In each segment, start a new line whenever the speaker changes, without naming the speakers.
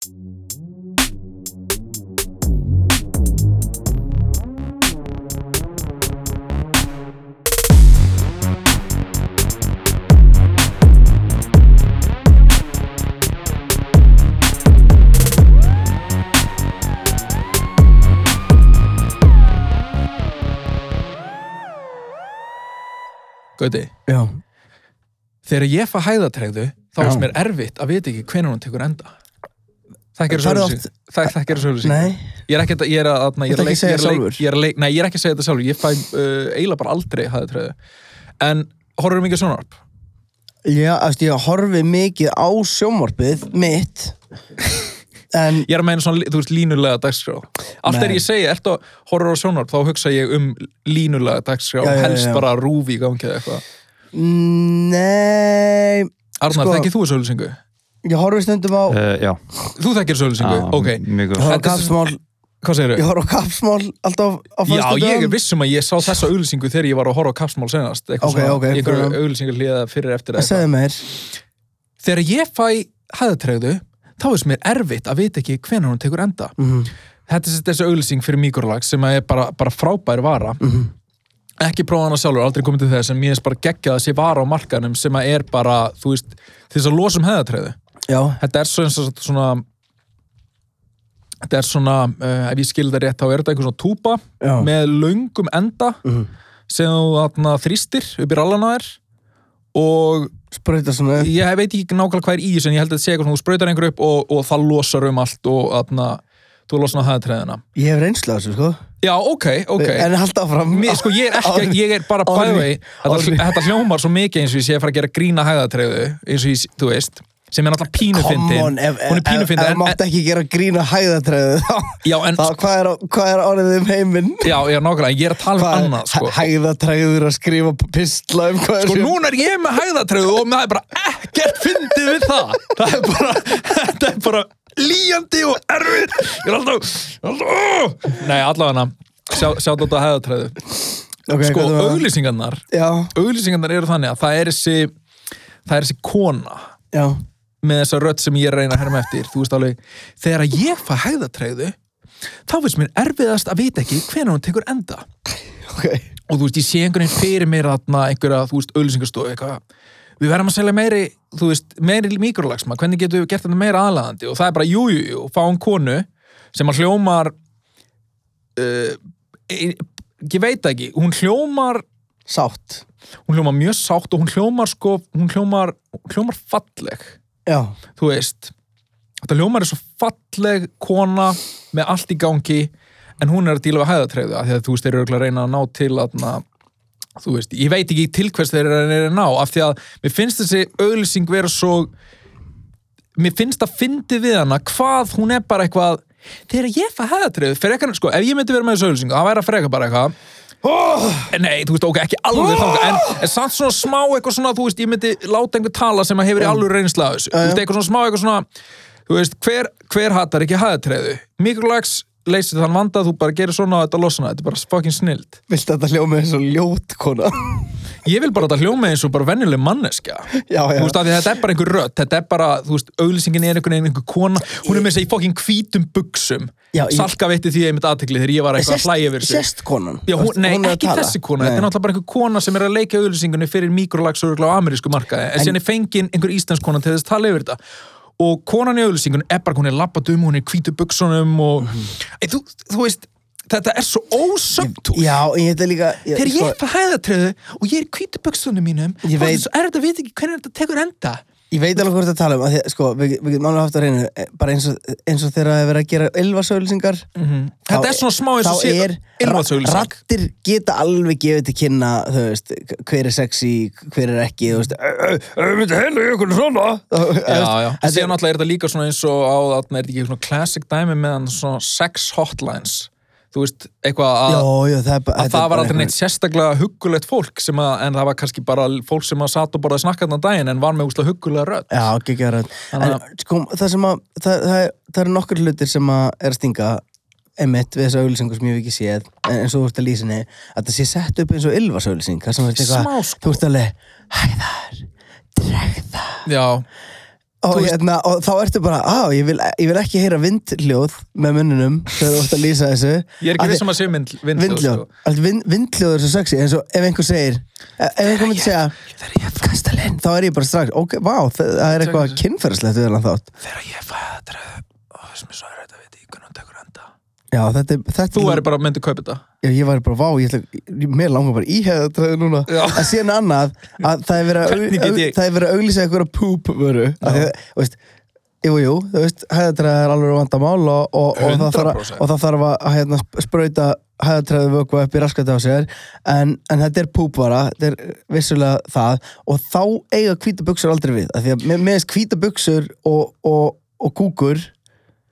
Gauti,
Já,
þegar ég fæ hæðatregðu þá
Já.
er mér erfitt að vita ekki hvenær hún tekur enda Það er ekki að, að, að ég er að
ekki
leik,
segja
að leik,
sjálfur?
að nei, ég er ekki að segja þetta sjálfur, ég fæ uh, eiginlega bara aldrei. En horfum mikið sjónarp?
já, ég horfi mikið á sjómorpið mitt En,
Ég er að meina svona, þú veist, línulega dagskrá. Allt
Nei.
er ég segi, ert að horfa á sjónarp, þá hugsa ég um línulega dagskrá,
Já, já, já,
helst
já.
bara rúfi í gangi eða eitthvað.
nei
Arnar,
Sko-
þekkir þú þessu auðlýsingu?
Ég horfi stundum á,
Uh, já.
Þú þekkir auðlýsingu?
Já,
ok.
Mjög
ég
góð.
horfi á
Þetta er
kapsmál
Hvað segir
Ég horfi á kapsmál alltaf á
Já,
föstudögum.
ég er vissum að ég sá þessa auðlýsingu þegar ég var að horfa á kapsmál senast. Eitthvað
Ok, ok,
einhverju
fyrir-
auðlýsingu hlýða fyrir eftir eða eitthvað.
Segðu mér
Þegar ég fæ hæðatregðu, þá er mér erfitt að vita ekki hvenær hún tekur enda.
Mhm,
Þetta er þessi auðlýsing fyrir mikrolags sem er bara, bara frábær vara.
mhm.
Ekki prófa hana sjálfur, aldrei komið til þess en mér er bara geggjað að sé vara á markanum sem að er bara, þú veist, þess að losa um hæðatregðu.
Já,
Þetta er svona, svona, svona þetta er svona, uh, ef ég skil það rétt þá er þetta einhver svona túpa
já.
með löngum enda
Mhm.
sem þú þarna, þrýstir upp í rallana þér og
svona
ég veit ekki nákvæmlega hvað er í þessu en ég held að þetta sé eitthvað svona þú sprautar einhver upp og, og það losar um allt og þarna, þú losnar hæðatræðina
Ég hef reynslu af þessu, sko.
Já, ok, ok.
En halda áfram.
Mér, sko, ég er ekki, ég er bara way þetta, þetta hljómar svo mikið eins og ég sé að fara að gera grína hæðatræðu eins og ég, þú veist sem er náttúrulega pínufindin
on, ef,
hún er
ef, ef
pínufindin
það mátt ekki gera grína hæðatræðu
já, en,
þá hvað, er, hvað er orðið um heiminn?
já, já, nákvæmlega, ég er að tala um
Hvað
annað, sko
hæðatræður að skrifa pistla um hvað
Sko núna er ég með hægðatröðu og maður er bara ekkert fyndið við það. Það er bara, þetta er bara líjandi og erfið. Ég er alltaf, alltaf! Nei, allavega, sjá, sjá þetta hægðatröðu.
okay,
Sko,
það?
auglýsingarnar, auglýsingarnar eru þannig að það er þessi, það er þessi kona
já,
með þessa rödd sem ég reyna að herma eftir. Þú veist alveg, þegar að ég fæ hægðatröðu, þá finnst mér erfiðast að vita ekki hvenær hún tekur enda.
ok.
Og þú veist, ég sé einhvern veginn fyrir mér þarna einhverja, þú veist, eitthvað, við verðum að selja meiri þú veist, meiri mikrolagsma, hvernig getum við gert þetta meira aðlaðandi? Og það er bara jú, jú, jú fáum konu sem að hljómar uh, ég veit ekki, hún hljómar
Sátt.
hún hljómar mjög sátt og hún hljómar sko, hún hljómar, hljómar falleg
Já,
þú veist þetta hljómar er svo falleg kona með allt í gangi en hún er að díla við hæðatræðu af því að þú veist, þeir eru að reyna að ná til að þú veist, ég veit ekki til hvers þeir eru að reyna að ná af því að mér finnst þessi auglýsing vera svo mér finnst að fyndi við hana hvað hún er bara eitthvað þegar ég fæ hæðatræðu, fyrir eitthvað, sko, ef ég myndi vera með þessu auglýsing, það væri að freka bara eitthvað Nei, þú veist, ok, ekki alveg þangað en, en samt svona smá eitthvað svona, þú veist, ég myndi láta einhver tala sem að hefur í alveg reynsla af þessu, þú veist, eitthvað svona smá eitthvað svona, þú veist, hver, hver hattar ekki hæðatræðu? Mikrolags leysir þann vanda, þú bara gerir svona og þetta losna, þetta er bara fucking snild.
viltu að þetta hljóma eins og ljót kona
Ég vil bara að þetta hljóma eins og bara venjuleg manneskja.
Já, já
Þú veist, að þetta er bara einhver rödd, þetta er bara, þú veist, auglýsingin er einhvern veginn einhver kona, hún er með þess að í fucking hvítum buksum.
Ég-
Salka veitti því einmitt aðtekli þegar ég var eitthvað að hlæja yfir sig.
Sest konan
Já, hún, nei,
að
ekki þessi kona, þetta er
Nei.
náttúrulega bara einhver kona sem er að leika auðlýsingunni fyrir mikrolagsörugla á amerísku markaði, en,
En-
síðan er fengin einhver íslensk kona til þess að tala yfir þetta og konan í auðlýsingunni er bara, hún er lappat um, hún er í hvítu buksunum og mm þú, þú veist, þetta er svo ósöptúr
Já, ég
þegar
sko,
ég er på hæðatröðu og ég er í hvítu buksunum mínum
Ég
þá er
veit-
þetta vita ekki hvernig þetta tekur enda
Ég veit alveg hvort að tala um að því, sko, við, við getum alveg haft að reyna eh, bara eins og, eins og þegar það er verið að gera ylvasauðlýsingar
þetta er svona smá eins og sé
er
ylvatsauglýsing
rattir geta alveg gefið til kynna þú veist, hver er sexy, hver er ekki þú veist, við myndum heila í okkur svona?
Já, já, síðan náttúrulega er þetta líka svona eins og á þarna er þetta ekki svona classic dæmi meðan svona sex hotlines þú veist, eitthvað að,
Já, já, það
að
þetta
það var aldrei neitt
eitthvað-
sérstaklega huggulegt fólk sem að, en það var kannski bara fólk sem að satt og bara snakkaðna daginn en var með úslega huggulega rödd.
Já, ekki ekki rætt En sko, það sem að það, það, það eru nokkur hlutir sem að er að stinga emitt við þessu auðlýsingu sem ég hef ekki séð en eins og þú ert að lýsa henni að það sé sett upp eins og ylvasauðlýsing það sem er eitthvað,
Smá, sko.
þú ert alveg hæðar, dregða
Já,
og, hérna, og þá ertu bara, á, ég vil, ég vil ekki heyra vindljóð með munnunum þegar þú ert að lýsa þessu
Ég er ekki vissum að sé mynd, vindljóð,
Vindljóð,
sko.
Allt vind, vindljóð er svo sexy eins og ef einhver segir ef einhver myndi segja
ég
þá er ég bara strax ok, vá, það, það er eitthvað
þessu.
kynferðislegt við hann þátt
Þegar ég fæ að treða og þessum er svo er þetta veit ég hvernig hann tekur enda
Já, þetta, þetta
Þú væri bara myndið kaupa þetta.
Já, ég væri bara, vá, ég ætla, mér langar bara í hefða træði núna.
Já.
að síðan annað, að það er verið að, að auglýsa eitthvað poop vöru að því, að, þú veist, jú, jú, þú veist hefðatræði er alveg vandamál og, og, og, það þarf, að-
100%.
og það þarf að hérna, sprauta hefðatræði vökva upp í raskati á sér. En, en þetta er poopvara, þetta er vissulega það. Og þá eiga hvíta buksur aldrei við, af því að með, með hvíta buksur og, og, og kúkur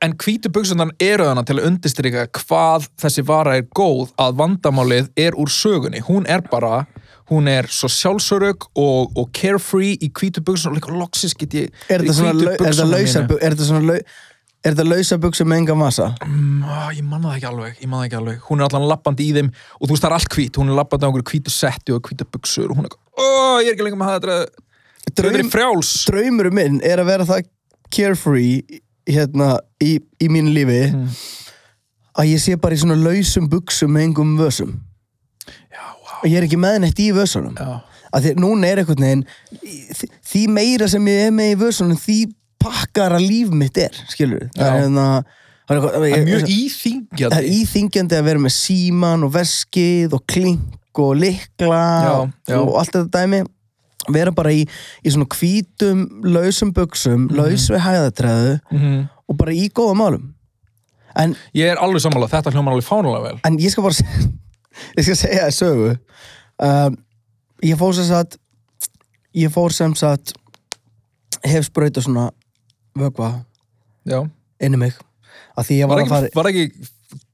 En hvítu buksundan eru þannig til að undistrika hvað þessi vara er góð að vandamálið er úr sögunni. Hún er bara, hún er svo sjálfsörug og, og carefree í hvítu buksunum og líka loksis get ég
er
í
þetta
hvítu
er þetta lausar
mínu.
er þetta er þetta lausa buksur með enga massa?
Mm, á, ég manna það ekki alveg, ég manna það ekki alveg hún er allan lappandi í þeim og þú veist það er allt hvít hún er lappandi á einhverju hvítu setti og hvítu buksur og hún er eitthvað, ó, ég er ekki lengur með það þetta er
Draum,
frjáls
draumur minn er að vera það carefree hérna í, í mínu lífi
Mm.
að ég sé bara í svona lausum buksum með engum vössum
wow.
og ég er ekki með neitt í vössunum að því að núna er einhvern veginn því, meira sem ég er með í vössunum því pakkara líf mitt er skilur það er hérna er, eitthvað-
mjög
það er
íþingjandi
íþingjandi að vera með síman og veskið og klink og likla
Já, já.
og allt þetta dæmi vera bara í, í svona hvítum lausum buksum, laus við hæðatræðu
Mhm.
og bara í góða málum. En,
ég er alveg sammála, þetta hljómar alveg fánulega vel.
En ég skal bara ég skal segja það sögu. Um, ég fór sem sagt ég fór sem sagt hef sprauta svona vögva inni mig. Að því ég
var,
var, að
ekki,
fara
var ekki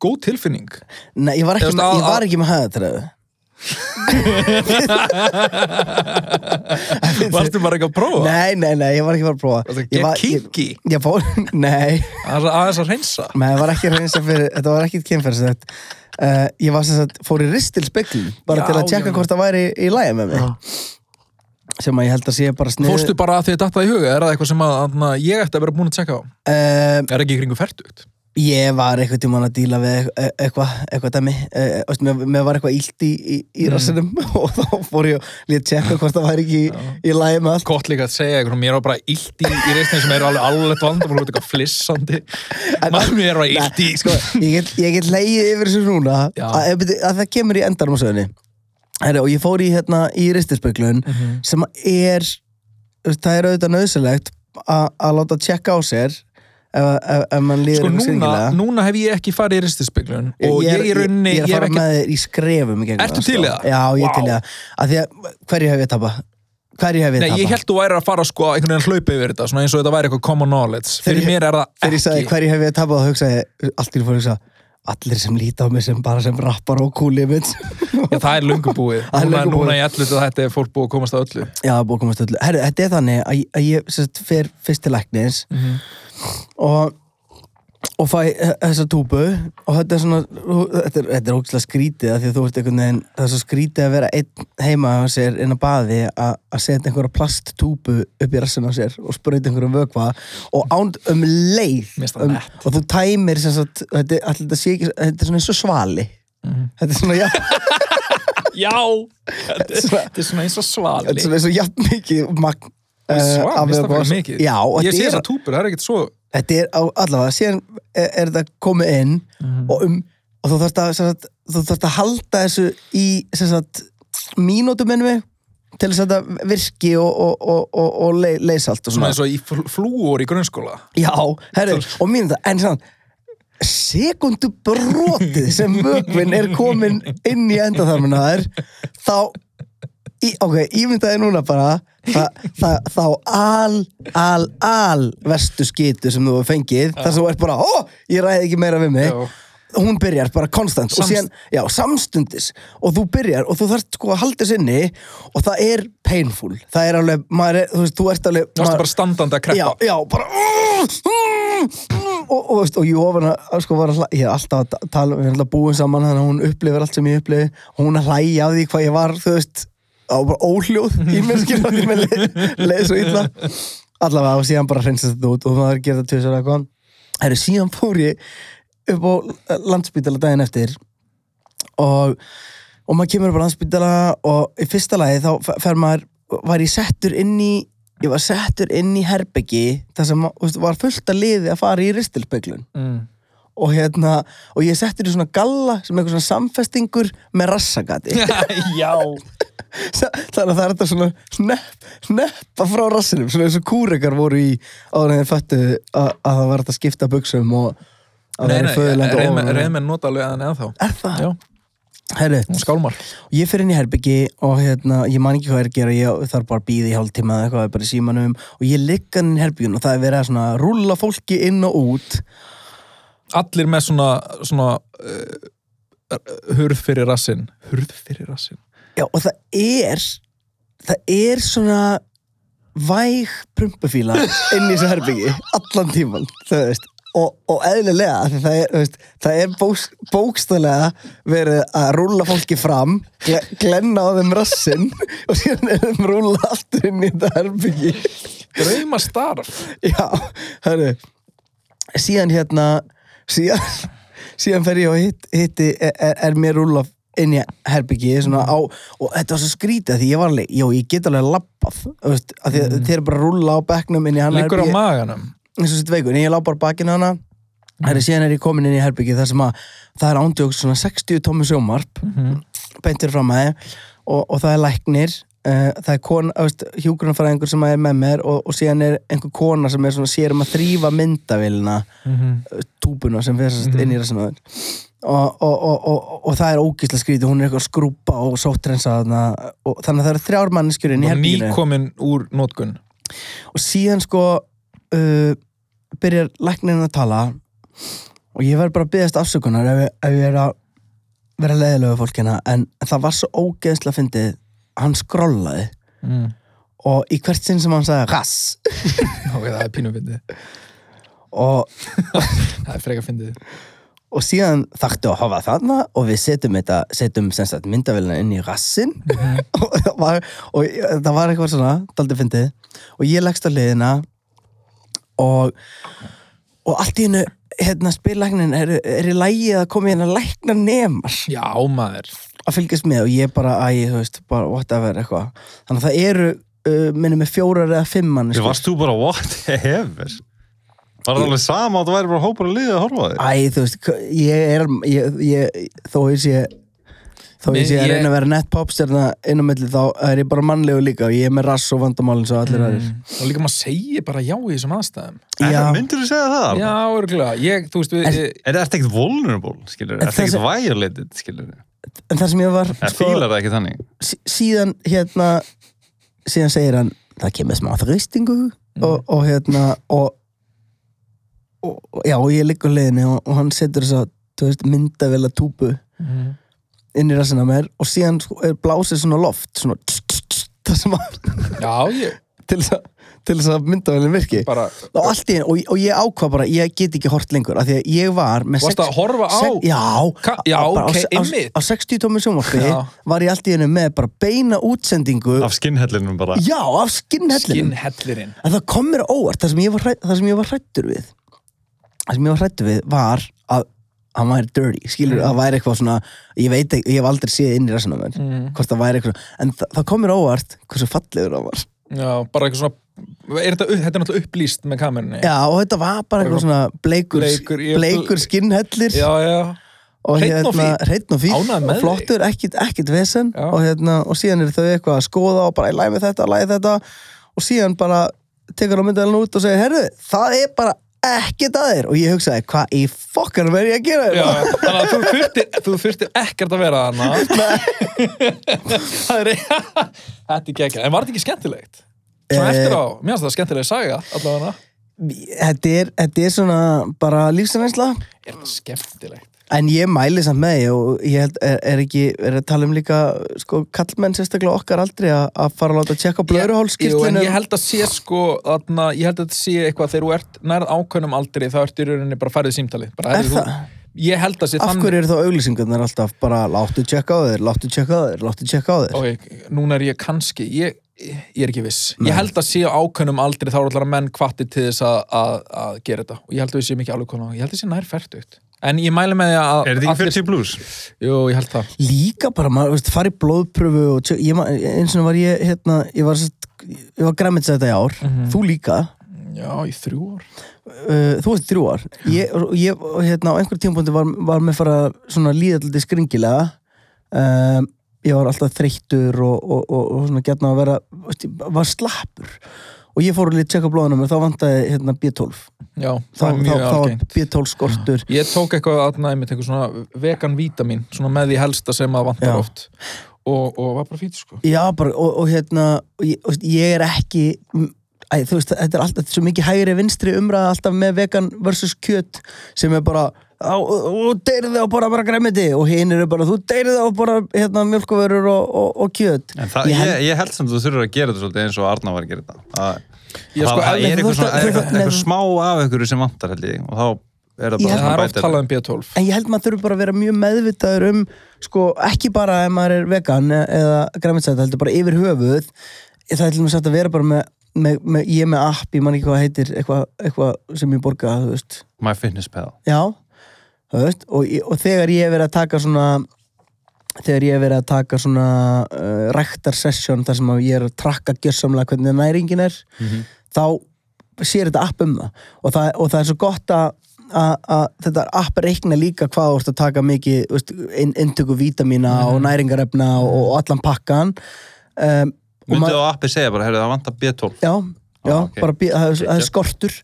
góð tilfinning?
Nei, ég var ekki,
Þú veist,
með,
að-
ég var ekki með hæðatræðu
varstu bara ekki að prófa?
Nei, nei, nei, ég var ekki bara að prófa.
Varstu
Ég
ekki
var-
kinky?
Ég, fór, nei.
Aðeins að, aðeins að reynsa
Nei, það var ekki reynsa fyrir, þetta var ekki kynferðsett uh, Ég var sem sagt, fór í ristilspeklin bara
Já,
til að tjekka
já.
hvort það væri í lægi með mig. Sem að ég held að sé bara snið
fórstu bara að því að datta í huga, er það eitthvað sem að, að ég ætti að vera búin að tjekka á?
Uh,
er ekki í kringu færtugt
Ég var eitthvað tímann að díla við e- eitthvað, eitthvað dæmi. Veist, mér, var eitthvað illt í, í, í
Mm.
rassinum og þá fór ég og lét tjekka hvort það væri ekki í, í lægi með allt.
Gott líka að segja eitthvað, mér var bara illt í, í reistin sem er alveg alveg vandamál, út eitthvað flissandi. Maður mér var illt í
sko, ég get, get leið yfir þessu núna. Að, byrju- að það kemur í endanum á Herri, og ég fór í hérna í ristispeglun
Mhm.
sem er það er auðvitað nöðsilegt að að láta tjekka á sér ef, ef, ef mann líður
sko núna, núna hef ég ekki farið í ristispeglun og
er-
ég, í rauninni
ég, ég er að fara
ekki
með þér í skrefum
Ertu til
sko.
það?
Já, ég
Vá.
til það að því að hverju hef ég tapað? Hverju hef ég
Nei,
tapað?
ég held þú væri að fara sko einhvern veginn hlaupa yfir þetta, svona eins og þetta væri eitthvað common knowledge fyrir
ég-
mér er það
Þegar ég sagði
ekki
hverju hef ég tapað þá hugsaði ég, allt í fór að hugsa allir sem líta á mig sem bara sem rappar og cool image
Já, það er löngu búið,
Það er
núna, núna í allu þetta er fólk búið að komast að öllu
Já, búið að komast öllu. Herru, þetta er þannig að, ég- að ég fyrst til læknis
Mhm.
Og, og fæ þessa túbu og þetta er svona, þetta er, þetta er ógæslega skrítið því þú ert einhvern veginn, það er svo skrítið að vera einn heima á sér inn á baði að að setja einhverja plasttúbu upp í rassin á sér og sprauta einhverjum vökva og ánd um leið um, og þú tæmir sem sagt, þetta, þetta sé þetta er svona eins og svali.
Mhm.
þetta er svona, já,
Já, þetta er svona eins og svali.
þetta er svona eins og jafn mikið magn eh,
það mikið.
Já,
Ég sé þess að túpur, það er ekkert svo
þetta er á allavega, síðan er, er þetta komið inn og, um, og þú þarfst að, sagt, þú þarfst að halda þessu í mínútum ennum til þess að þetta virki og, og, og, og, og le, leysalt og
svona eins og í fl- flúor í grunnskóla.
Já, herri, og mínúta, en svona sekundu brotið sem vögvin er komin inn í endaþarmina þær þá í, ok, ímyndaði núna bara það, það, þá al, al, al verstu skitu sem þú hefur fengið þar sem þú ert bara, ó, ég ræði ekki meira við mig.
Já.
hún byrjar bara konstant og
Samst-
síðan, já, samstundis. Og þú byrjar og þú þarft sko að halda þess inni og það er painful. Það er alveg, maður er, þú veist, þú ert alveg
Þú
maður-
bara standandi að
já,
kreppa.
Já, bara og, og, veist, og Jófana sko, var að hlæ- ég er alltaf að ta- tala við erum alltaf búin saman þannig að hún upplifir allt sem ég upplifi. Og hún að hlæja af því hvað ég var þú veist, það var bara óhljóð í mér skilur því með leið, leið svo illa. Allavega og síðan bara hreinsast þetta út og maður gerði það tvisar eitthvað. Herru, síðan fór ég upp á landspítala daginn eftir og, og maður kemur upp á landspítala og í fyrsta lagi þá fer maður var ég settur inn í ég var settur inn í herbeggi þar sem var fullt að liði að fara í ristilspeglun.
Mm.
Og hérna, og ég settur í svona galla sem eitthvað svona samfestingur með rassagati.
Já.
Þannig að það er þetta svona snepp, sneppa frá rassinum svona eins og kúrekar voru í áður en þeir fættu að, að það var þetta að skipta buksum og að það er föðurland
reyðmenn nota alveg að hann eða þá
Er það?
Já, skálmar.
ég fyrir inn í herbyggi og hérna, ég man ekki hvað er að gera ég þarf bara að býða í hálftíma eða eitthvað bara í símanum og ég ligga inn í herbyggjun og það er verið að svona rúlla fólki inn og út
Allir með svona, svona uh, hurð fyrir rassin Hurð fyrir rassin
Já, og það er það er svona væg prumpufíla inn í þessu herbyggi allan tíman, og, og eðlilega, það er, veist, það er bóks, bókstælega verið að rúlla fólki fram gle, glenna á þeim rassin og síðan er þeim rúlla aftur inn í þetta herbyggi
Drauma starf
Já, hörru síðan hérna síðan, síðan fer ég og hitt, hitti er, er, er mér rúlla inn í herbyggi á, og þetta var svo skrítið því ég var alveg, já ég get alveg lappað veist, að að þeir eru bara að rúlla á bekknum inn í hann
Liggur á maganum.
Eins og sitt veikur, en ég lá bara bakinu hana. Herri, síðan er ég komin inn í herbyggi þar sem að það er ándjóks svona 60 tómi sjómarp
Mhm.
beintir fram að þeim og, og það er læknir það er kona, hjúgrunarfræðingur sem er með mér og, og síðan er einhver kona sem er svona sér um að þrýfa myndavélina
Mhm.
túbuna sem fyrir
Mhm.
inn í rassinu mm og, og, og, og, og það er ógísla skrítið hún er eitthvað að skrúpa og og þannig að það eru þrjár manneskjur inn í herbygginu
Nýkomin úr nótkun
og síðan sko uh, byrjar læknirinn að tala og ég verð bara að byggast afsökunar ef, ef ég er að vera leiðilegu fólkina en það var svo ógeðslega fyndið hann skrollaði
mm.
og í hvert sinn sem hann sagði rass.
Ok, það er pínu fyndið.
Og,
Það er freka fyndið.
Og síðan þaktu að hafa þarna og við setjum þetta, setjum myndavélina inn í rassin og, það var, og það var eitthvað svona daldið fyndið. Og ég leggst á liðina og og allt í hennu hérna spillæknin er, er í lægi að koma hérna lækna nemar.
Já, maður
að fylgjast með og ég bara, æ, þú veist, bara whatever eitthvað þannig að það eru, uh, minnum með fjórar eða fimm mann
Þú varst þú bara whatever Var það alveg sama að það væri bara hópar að liða að horfa á þig?
Æ, þú veist, ég er ég, ég, þó ég sé þó ég sé að
ég-
reyna að vera nett popstjarna inn á milli þá er ég bara mannlegu líka og ég er með rass og vandamálinn svo allir aðrir
mm. Og líka maður segir bara já í þessum aðstæðum
Já,
Myndir þú segja það?
Já, örgulega Ég, þú veist, við ég,
Er þetta ekkert vulnerable, skilur? Er þetta ekkert violated, skilur?
En það sem ég var
Það fílar það ekki þannig
sí- síðan hérna síðan segir hann, það kemur smá þrýstingu og, og hérna og, og og- já, og ég liggur á leiðinni og, og hann setur þess að myndavela túpu
mm.
inn í rassina á mér og síðan sko er blásið svona loft svona tss, tss, tss, það sem
ég
til þess að, til þess að myndavelin virki
bara
og allt í einu, og, og ég ákvað bara ég get ekki hort lengur, af því að ég var með
Varst að horfa á?
já,
Ka- já,
bara á
ok,
se- á,
einmitt.
á 60 tómi sjónvarpi var ég allt í einu með bara beina útsendingu
Af skinnhellinum bara
já, af skinnhellinum
skinnhellirinn
en það kom mér á óvart, það sem ég var, hræ- það sem ég var hrættur við það sem ég var hrættur við var að hann væri dirty, skilur,
Mm.
að það væri eitthvað svona ég veit ekki, ég hef aldrei séð inn í rassinum mm. hvort það væri eitthvað, en það, það kom mér á óvart hversu fallegur það var
Já, bara eitthvað svona er þetta, þetta er náttúrulega upplýst með kamerunni?
Já, og þetta var bara eitthvað svona bleikur,
Bleikur,
bleikur skinnhellir.
Já, já.
og
fínn.
hreitn og
með
og flottur, ekkit, ekkit vesen. Og, hérna, og síðan eru þau eitthvað að skoða og bara ég læmi þetta, lægi þetta. Og síðan bara tekur hann myndaðalinn út og segir herru, það er bara ekkit að þér. Og ég hugsaði, hvað í fokkar verð ég að gera þetta?
þannig að þú þurftir, þú þurftir ekkert að vera Það er Þetta er geggjað, en var þetta ekki skemmtilegt? Svona
Eh,
eftir á, mér finnst það skemmtilega saga allavega,
Þetta er, þetta er svona bara lífsreynsla.
Er þetta skemmtilegt?
en ég mæli samt með því og ég held, er, er ekki, er að tala um líka sko, kallmenn sérstaklega okkar aldrei að, að fara að láta að tjekka blöruhálskirtlinu
ég held að sé sko þarna, ég held að sé eitthvað þegar þú ert nærð ákveðnum aldrei þá ertu í rauninni bara farið símtali bara,
Er það?
ég held að sé
Af hverju eru þá auglýsingarnar alltaf bara láttu tjekka á þér, láttu tjekka á þér, láttu tjekka á þér
ok, núna er ég kannski ég, ég er ekki viss.
Nei.
ég held að sé á ákveðnum aldrei þá er allar menn kvatti til þess að, að, að gera þetta. Og ég held að við séum ekki alveg konar ég held að sé nær færtugt en ég mæli með því að
Er þetta ekki
allir-
40 plus?
Jú, ég held það.
Líka bara, maður, veist, fara í blóðpröfu og tjö, ég, ma- eins og var ég hérna, ég var, var græmits þetta í ár.
Mhm.
þú líka,
Já, í þrjú ár.
Uh, þú veist þrjú ár. Ég, og ég hérna á einhver tímpúndi var, var með fara svona líðalliti skringilega. Um, ég var alltaf þreyttur og, og, og, og svona gætna að vera var slappur. Og ég fór að lítið tjekka blóðunum og þá vantaði hérna B12
Já,
þá, þá, þá var
algengt.
B12 skortur.
Ég tók eitthvað að næmi, eitthvað svona vegan vítamin, svona með því helsta sem að vantar
Já.
oft. Og, og var bara fýt sko.
Já, bara, og, og hérna ég, ég er ekki æ, þú veist, þetta er alltaf svo mikið hægri vinstri umræða alltaf með vegan versus kjöt sem er bara og deyrið og bara bara græmiti og hinn eru bara, þú deyrið og bara hérna, mjölkuverur og, og, og kjöt.
En það,
Ég
ég,
held-
ég, held sem þú þurfur að gera þetta svolítið eins og Arna var að gera þetta.
Sko,
það, er eitthvað, svona, eitthvað, eitthvað
þú-
smá af einhverju sem vantar held ég og þá er það bara
það er oft talað um B12.
En ég held maður þurfi bara að vera mjög meðvitaður um sko, ekki bara ef maður er vegan eða græmitsætt, heldur bara yfir höfuð. Það er til og með sagt að vera bara með, með, með ég er með app, ég man ekki hvað heitir eitthvað, eitthvað sem ég borga, þú veist.
My Fitness Pal.
Já, veist, og, og þegar ég hef verið að taka svona þegar ég hef verið að taka svona uh, ræktar session þar sem ég er að trakka gjörsamlega hvernig næringin er þá sér þetta app um það. Og það, og það er svo gott að þetta app reikna líka hvað þú ert að taka mikið veist, inn, inntöku vítamína og næringarefna og, og allan pakkan. Um, maður-
á appi segja bara, heyrðu það vantar B12.
Já, já,
Ah, ok.
bara bí- það er, það er skortur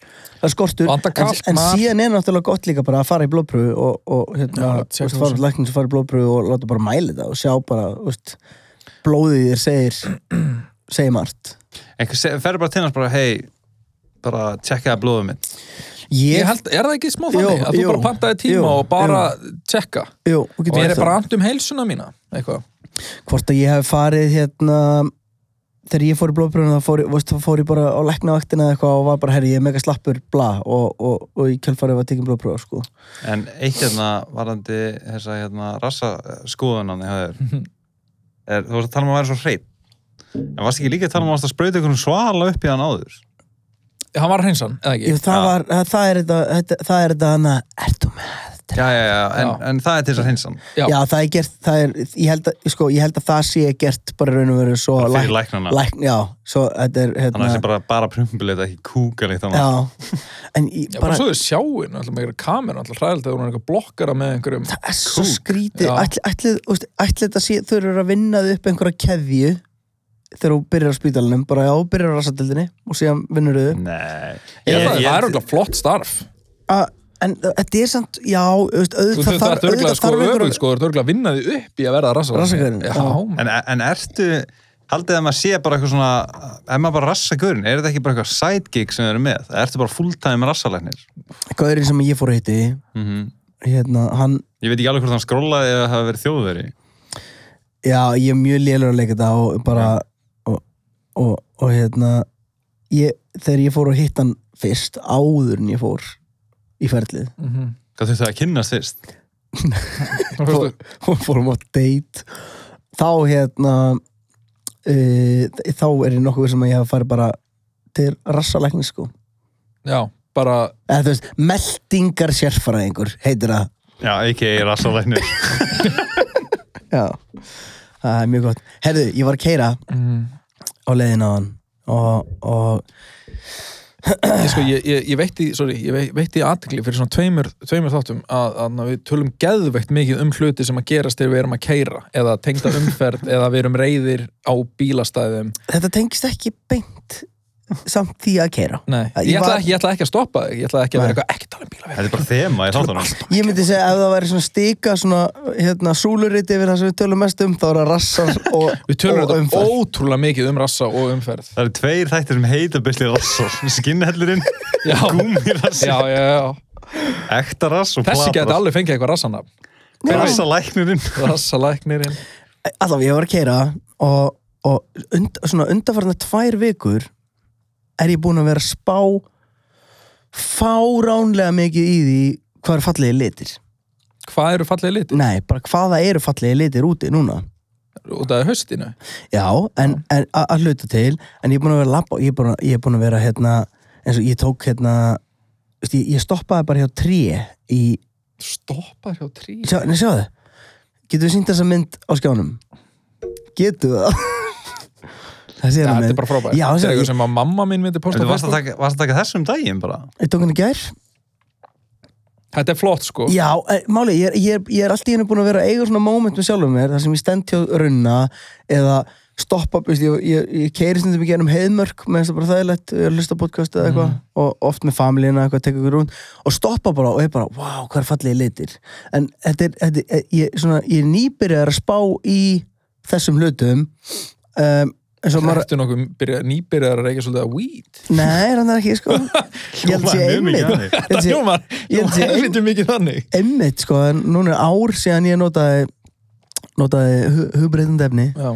það er skortur,
Vantar
en, en síðan er náttúrulega gott líka bara að fara í blóðpröfu og, og hérna, þú veist, fara til læknir sem fara í blóðpröfu og láta bara mæli það og sjá bara, þú veist blóðið þér segir segir margt
Einhver se- ferðu bara til hans bara, hei, bara tjekkaði blóðum mitt.
Ég held, er það ekki smá þannig?
Jú,
að þú
jú,
bara pantaði tíma
jú,
og bara tjekka og ég er bara
það.
and um heilsuna mína eitthvað
hvort að ég hef farið hérna þegar ég fór í blóðpröfuna þá fór, veist, fór ég bara á læknavaktina eða eitthvað og var bara, herri, ég er mega slappur, bla og, og, og í kjölfarið var tekin blóðpröfa, sko
En eitt hérna varandi þessa hérna rassa skoðunan er, þú varst að tala um að vera svo hreitt. En varst ekki líka að tala um að að sprauta einhvern svala upp í hann áður?
Hann var hreinsan, eða ekki?
Jú, það,
Já.
var, það er þetta, þetta, það er þetta hana, ertu með
Já, já, já, en,
Já.
en það er til þess að hinsan.
Já.
Já. það er gert, það er, ég held að, sko, ég held að það sé gert bara í raun og veru svo
Bara fyrir læknana.
lækn, já, svo þetta er,
Þannig að
hérna,
það sé bara, bara prumpulit, ekki kúkalegt þannig.
já, en ég,
Já, bara
bara,
svo þau sjáin, alltaf með einhverja kameru alltaf hræðilegt að hún er eitthvað blokkara með einhverjum
það er svo
kúk.
skrítið,
Já.
ætli, ætli, þú veist, ætli þetta sé, þau eru að vinna þau upp einhverja keðju þegar þú byrjar á spítalunum, bara já, þú byrjar á rassatildinni og síðan vinnur þau,
Nei.
Ég, það,
ég-
það er alltaf flott starf
en þetta er samt, já, þú veist,
Þú
auðvitað
þurft
þarf,
að örgla
auðvitað þarf
öfugt sko, þú ert örgla að vinna því upp í að verða rassa
Rassagaurinn,
Já,
já.
man.
En, en ertu, haldið að maður sé bara eitthvað svona, ef maður bara rassa gurinn, er þetta ekki bara eitthvað sidegig sem þau eru með? Ertu bara fulltime rassalæknir?
Gaurinn sem ég fór að hitti,
Mm
hérna, hann
Ég veit ekki alveg hvort hann skrólaði eða hafa verið þjóðveri.
Já, ég er mjög lélur að leika þetta og bara og, og, og hérna ég, þegar ég fór að hitta hann fyrst áður en ég fór í ferlið
Mhm.
Hvað þurftu að?
Þú veist,
og fórum á date þá hérna uh, þá er ég nokkuð sem að ég hafa farið bara til rassalækni sko
Já, bara
eða veist, meldingar sérfæraðingur heitir það
Já, ekki rassalæknir.
Já, það er mjög gott Herðu, ég var að keira
mm,
á leiðin á hann og, og
sko, ég, ég, ég veitti, veitti aðtekli fyrir svona tveimur, tveimur þáttum að, að við tölum geðveikt mikið um hluti sem að gerast þegar við erum að keira eða tengda umferð eða við erum reyðir á bílastæðum.
Þetta tengist ekki beint samt því að keira
Nei,
Ég
ég, ætla,
var-
ekki, ég ætla ekki að stoppa þig ég ætla ekki að vera
Nei.
eitthvað ekki tala um bíla
Þetta er bara þema í þáttunum.
Ég myndi segja ef það væri svona stika svona hérna súluriti yfir það sem við tölum mest um þá er það rassar og,
Við tölum
og
þetta
umferð.
ótrúlega mikið um rassa og umferð
Það eru tveir þættir sem heita byrli rassar. Skinnhellurinn,
já, já.
ekta rass og
Þessi geti alveg fengið eitthvað rassanafn
Rassalæknirinn.
Rassalæknirinn
Alltaf ég var að keira og, og und, svona undarfarna tvær vikur er ég búinn að vera að spá fáránlega mikið í því hvað eru fallegi litir.
Hvað eru fallegi litir?
Nei, bara hvaða eru fallegi litir úti núna?
Út af haustinu
Já, en, en að hluta til en ég er búin að vera að labba ég er búin að, ég er búin að vera hérna eins og ég tók hérna ég, ég stoppaði bara hjá tré í,
stoppar hjá trí
sjá, nei, sjáðu getur við sínt þessa mynd á skjánum? Getur við það það
Ja, þetta er bara frábært.
Já,
þetta er
ég-
eitthvað sem að mamma mín myndi posta
Þú varst að taka, varst að taka þessum daginn bara?
Ég tók henni í gær.
Þetta er flott sko.
Já, e, máli, ég ég, ég er alltaf búin að vera eiga svona moment með sjálfum mér þar sem ég stend hjá runna eða stoppa, veist, ég, ég, ég keiri stundum ekki ennum heiðmörk með þess að bara ég er að hlusta podcast eða eitthvað og oft með familíina eitthvað, teka ykkur rún og stoppa bara og ég bara, wow, hvað er fallegi litir? En þetta er, þetta er ég, svona, ég er nýbyrjar að spá í þessum hlutum um, og maður
Ertu nokkuð byrja, nýbyrjar að reykja svolítið að weed?
Nei, er hann það ekki, sko Ég held sé
Hljómar mjög mikið
einmitt
þannig.
Það hljómar helviti mikið þannig.
einmitt sko, en núna er ár síðan ég notaði notaði hu hugbreytandi efni
Já,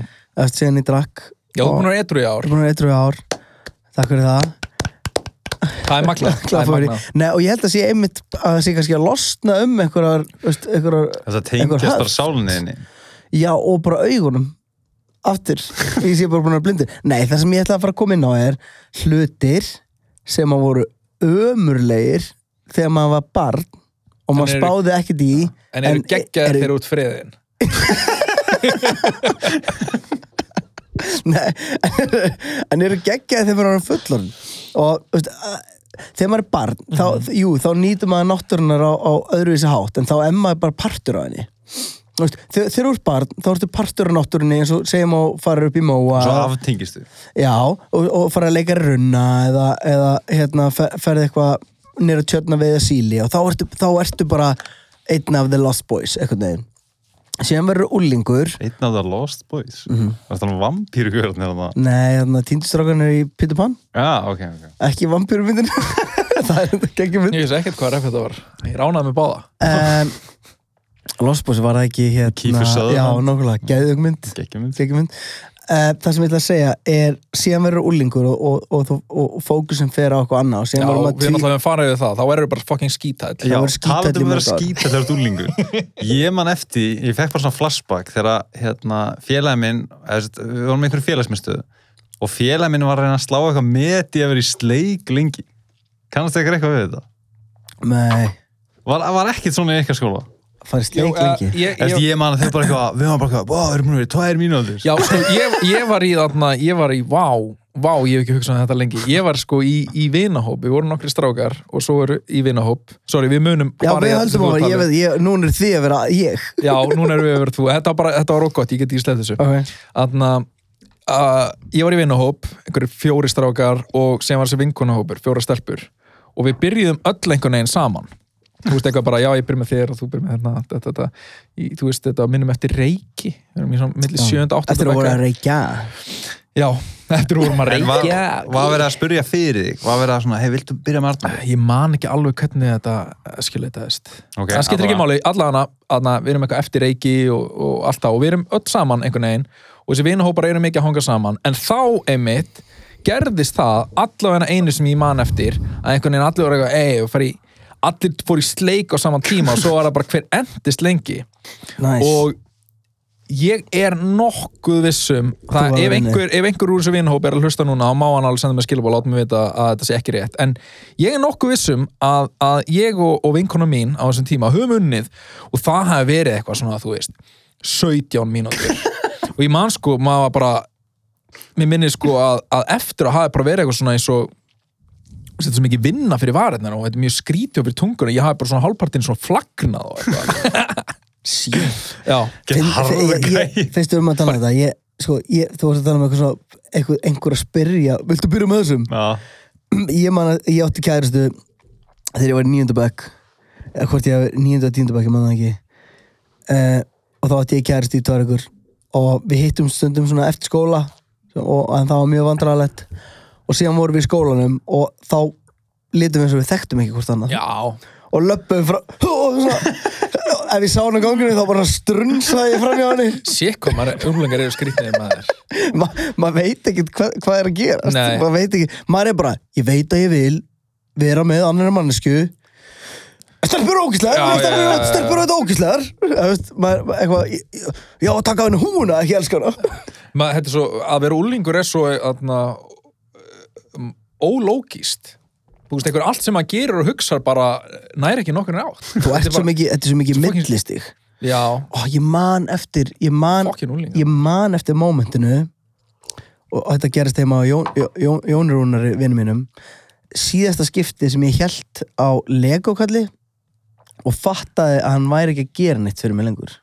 eftir síðan ég drakk
Já þú er búin að etru í ár.
er búin að vera eitthvað ár takk fyrir það
Það er. Það er.
Nei, og ég held að sé einmitt að það sé kannski að losna um einhverjar, veist, einhverjar
Þess að
Einhver
tengjast bara
höft.
sálinniðinni
já og bara augunum aftur, ég sé bara búin að vera blindur. Nei, það sem ég ætla að fara að koma inn á er hlutir sem að voru ömurlegir þegar maður var barn og maður spáði ekkert í
En eru geggjaðir
eru-
þeir út friðin?
Nei, en eru geggjaði þegar maður er fullorinn og veist, þegar maður er barn þá, jú, þá nýtur maður náttúrunar á, á öðruvísi hátt en þá er maður bara partur af henni þegar þegar þú ert barn þá ertu partur af náttúrunni eins og segjum og fara upp í móa.
Svo aftengistu
já, og, og fara að leika runna eða, eða hérna, fer, ferði eitthvað nýra tjörna veiða síli og þá ertu, þá ertu bara einn af the lost boys eitthvað neginn síðan verður úlingur
Einn af það Lost Boys? Mm -hmm. Það er þannig eða það
nei, þannig að týndistrákan er í Peter Pan.
Já, ok, ok.
Ekki vampýrumyndin það er geggjum mynd.
Ég veist ekkert hvað ref þetta var. Ég ránaði með báða.
um, Lost Boys var það ekki hérna
Kiefer Sutherland.
já, nákvæmlega, geðugmynd
Gekkjumynd
geggjumynd uh, það sem ég ætla að segja er síðan verður úlingur og, og, og, og, og fókusin fer á okkur annað og
Já, við erum alltaf að fara yfir það. Þá verður bara fucking skítæll.
Já,
Já,
verður skíthæll
talandi
í
um að skítæll þegar þú ert úlingur Ég man eftir, ég fekk bara svona flashback þegar hérna, félagi minn við vorum með einhverju félagsmyndstöðu og félagi minn var að reyna að slá eitthvað með því að vera í sleik lengi Kannast eitthvað eitthvað við þetta?
Nei,
Var, var ekkert svona í eitthvað skóla?
Sleik
eh,
lengi
ég,
Ég,
ég,
ég man að þau bara eitthvað, við varum bara eitthvað, wow, erum við verið tvær mínútur
Já, sko, ég, ég var í þarna, ég var í, vá, vá, ég hef ekki hugsað um þetta lengi. Ég var sko í, í vinahóp, við vorum nokkri strákar og svo eru í vinahóp. Sorry, við munum
Já,
í
við höldum á,
ert
ég
að
veit, ég, núna er því að vera ég
Já, núna erum við verið þú. Þetta var bara, þetta var ógott, ég get ekki sleið þessu.
Ok,
Þannig að uh, ég var í vinahóp, einhverju fjóri strákar og sem var þessi vinkunahópur, fjóra stelpur. Og við byrjuðum öll einhvern veginn saman. Þú veist eitthvað bara, já, ég byrjum með þér og þú byrjum með hérna, þetta, þetta, í, þú veist, þetta minnum eftir reiki. Við erum í svona milli
Já.
7. og 8.
eftir að voru að reykja
Já, eftir að
En var,
reykja.
var verið að spyrja fyrir þig? Var verið að svona, hei, viltu byrja með Arnar?
Ég man ekki alveg hvernig þetta skilitaðist.
Ok,
það skiptir ekki
allavega.
máli, allavega við erum eitthvað eftir reiki og, og allt það og við erum öll saman einhvern veginn og þessi vinahópar eru mikið að hanga saman en þá einmitt gerðist það allavega einu sem ég man eftir að einhvern veginn allir voru eitthvað, ei, fari allir fór í sleik á saman tíma og svo var það bara hver endist lengi.
Næs
og ég er nokkuð vissum það, ef, einhver, ef einhver úr þessu vinahóp er að hlusta núna þá má hann alveg senda mig skilabóð og láta mig vita að þetta sé ekki rétt. En ég er nokkuð vissum að, að ég og, og vinkona mín á þessum tíma höfum unnið og það hafi verið eitthvað svona þú veist 17 mínútur. Og ég man sko, maður bara mér minni sko að, að eftir að hafi bara verið eitthvað svona eins og er svo mikið vinna fyrir varirnar og þetta er mjög skrítið fyrir tunguna, ég hafi bara svona hálfpartin svona flagnað og eitthvað.
Finnst þú um að tala um þetta? Ég, sko, ég, Þú varst að tala um eitthvað svona einhver, einhver að spyrja, viltu byrja með þessum?
Já,
Ég man að ég átti kæristu þegar ég var í níundabæk eða hvort ég var og tíundabæk ég man það ekki. Uh, og þá átti ég kæristu í tvær ykkur og við hittum stundum svona eftir skóla og, en það var mjög vandrarlegt og síðan vorum við í skólanum og þá lítum við eins og við þekktum ekki hvort annað.
Já.
Og löpum frá og svona, ef ég sá hann á gangunni þá bara strunsaði ég fram hjá henni.
Sér maður, umlengar eru skrýtnið maður.
Ma, maður veit ekki hvað, hvað er að gera
Nei.
maður veit ekki, maður er bara ég veit að ég vil vera með annar mannesku stelpur ógíslegar, stelpur
já.
eru ógíslegar já, taka henni húna, ekki elska hana.
Ma, þetta er svo, að vera úlingur er svo aðna, ólógist þú veist, einhver allt sem maður gerir og hugsar bara næri ekki nokkur átt.
Þú ert svo mikið, þetta er svo mikið millistig.
Já,
Ó, ég man eftir ég man, ég man eftir mómentinu og þetta gerist heima á Jón, Jón, Jónurúnari vinnu mínum. Síðasta skipti sem ég held á Lego-kalli og fattaði að hann væri ekki að gera neitt fyrir mig lengur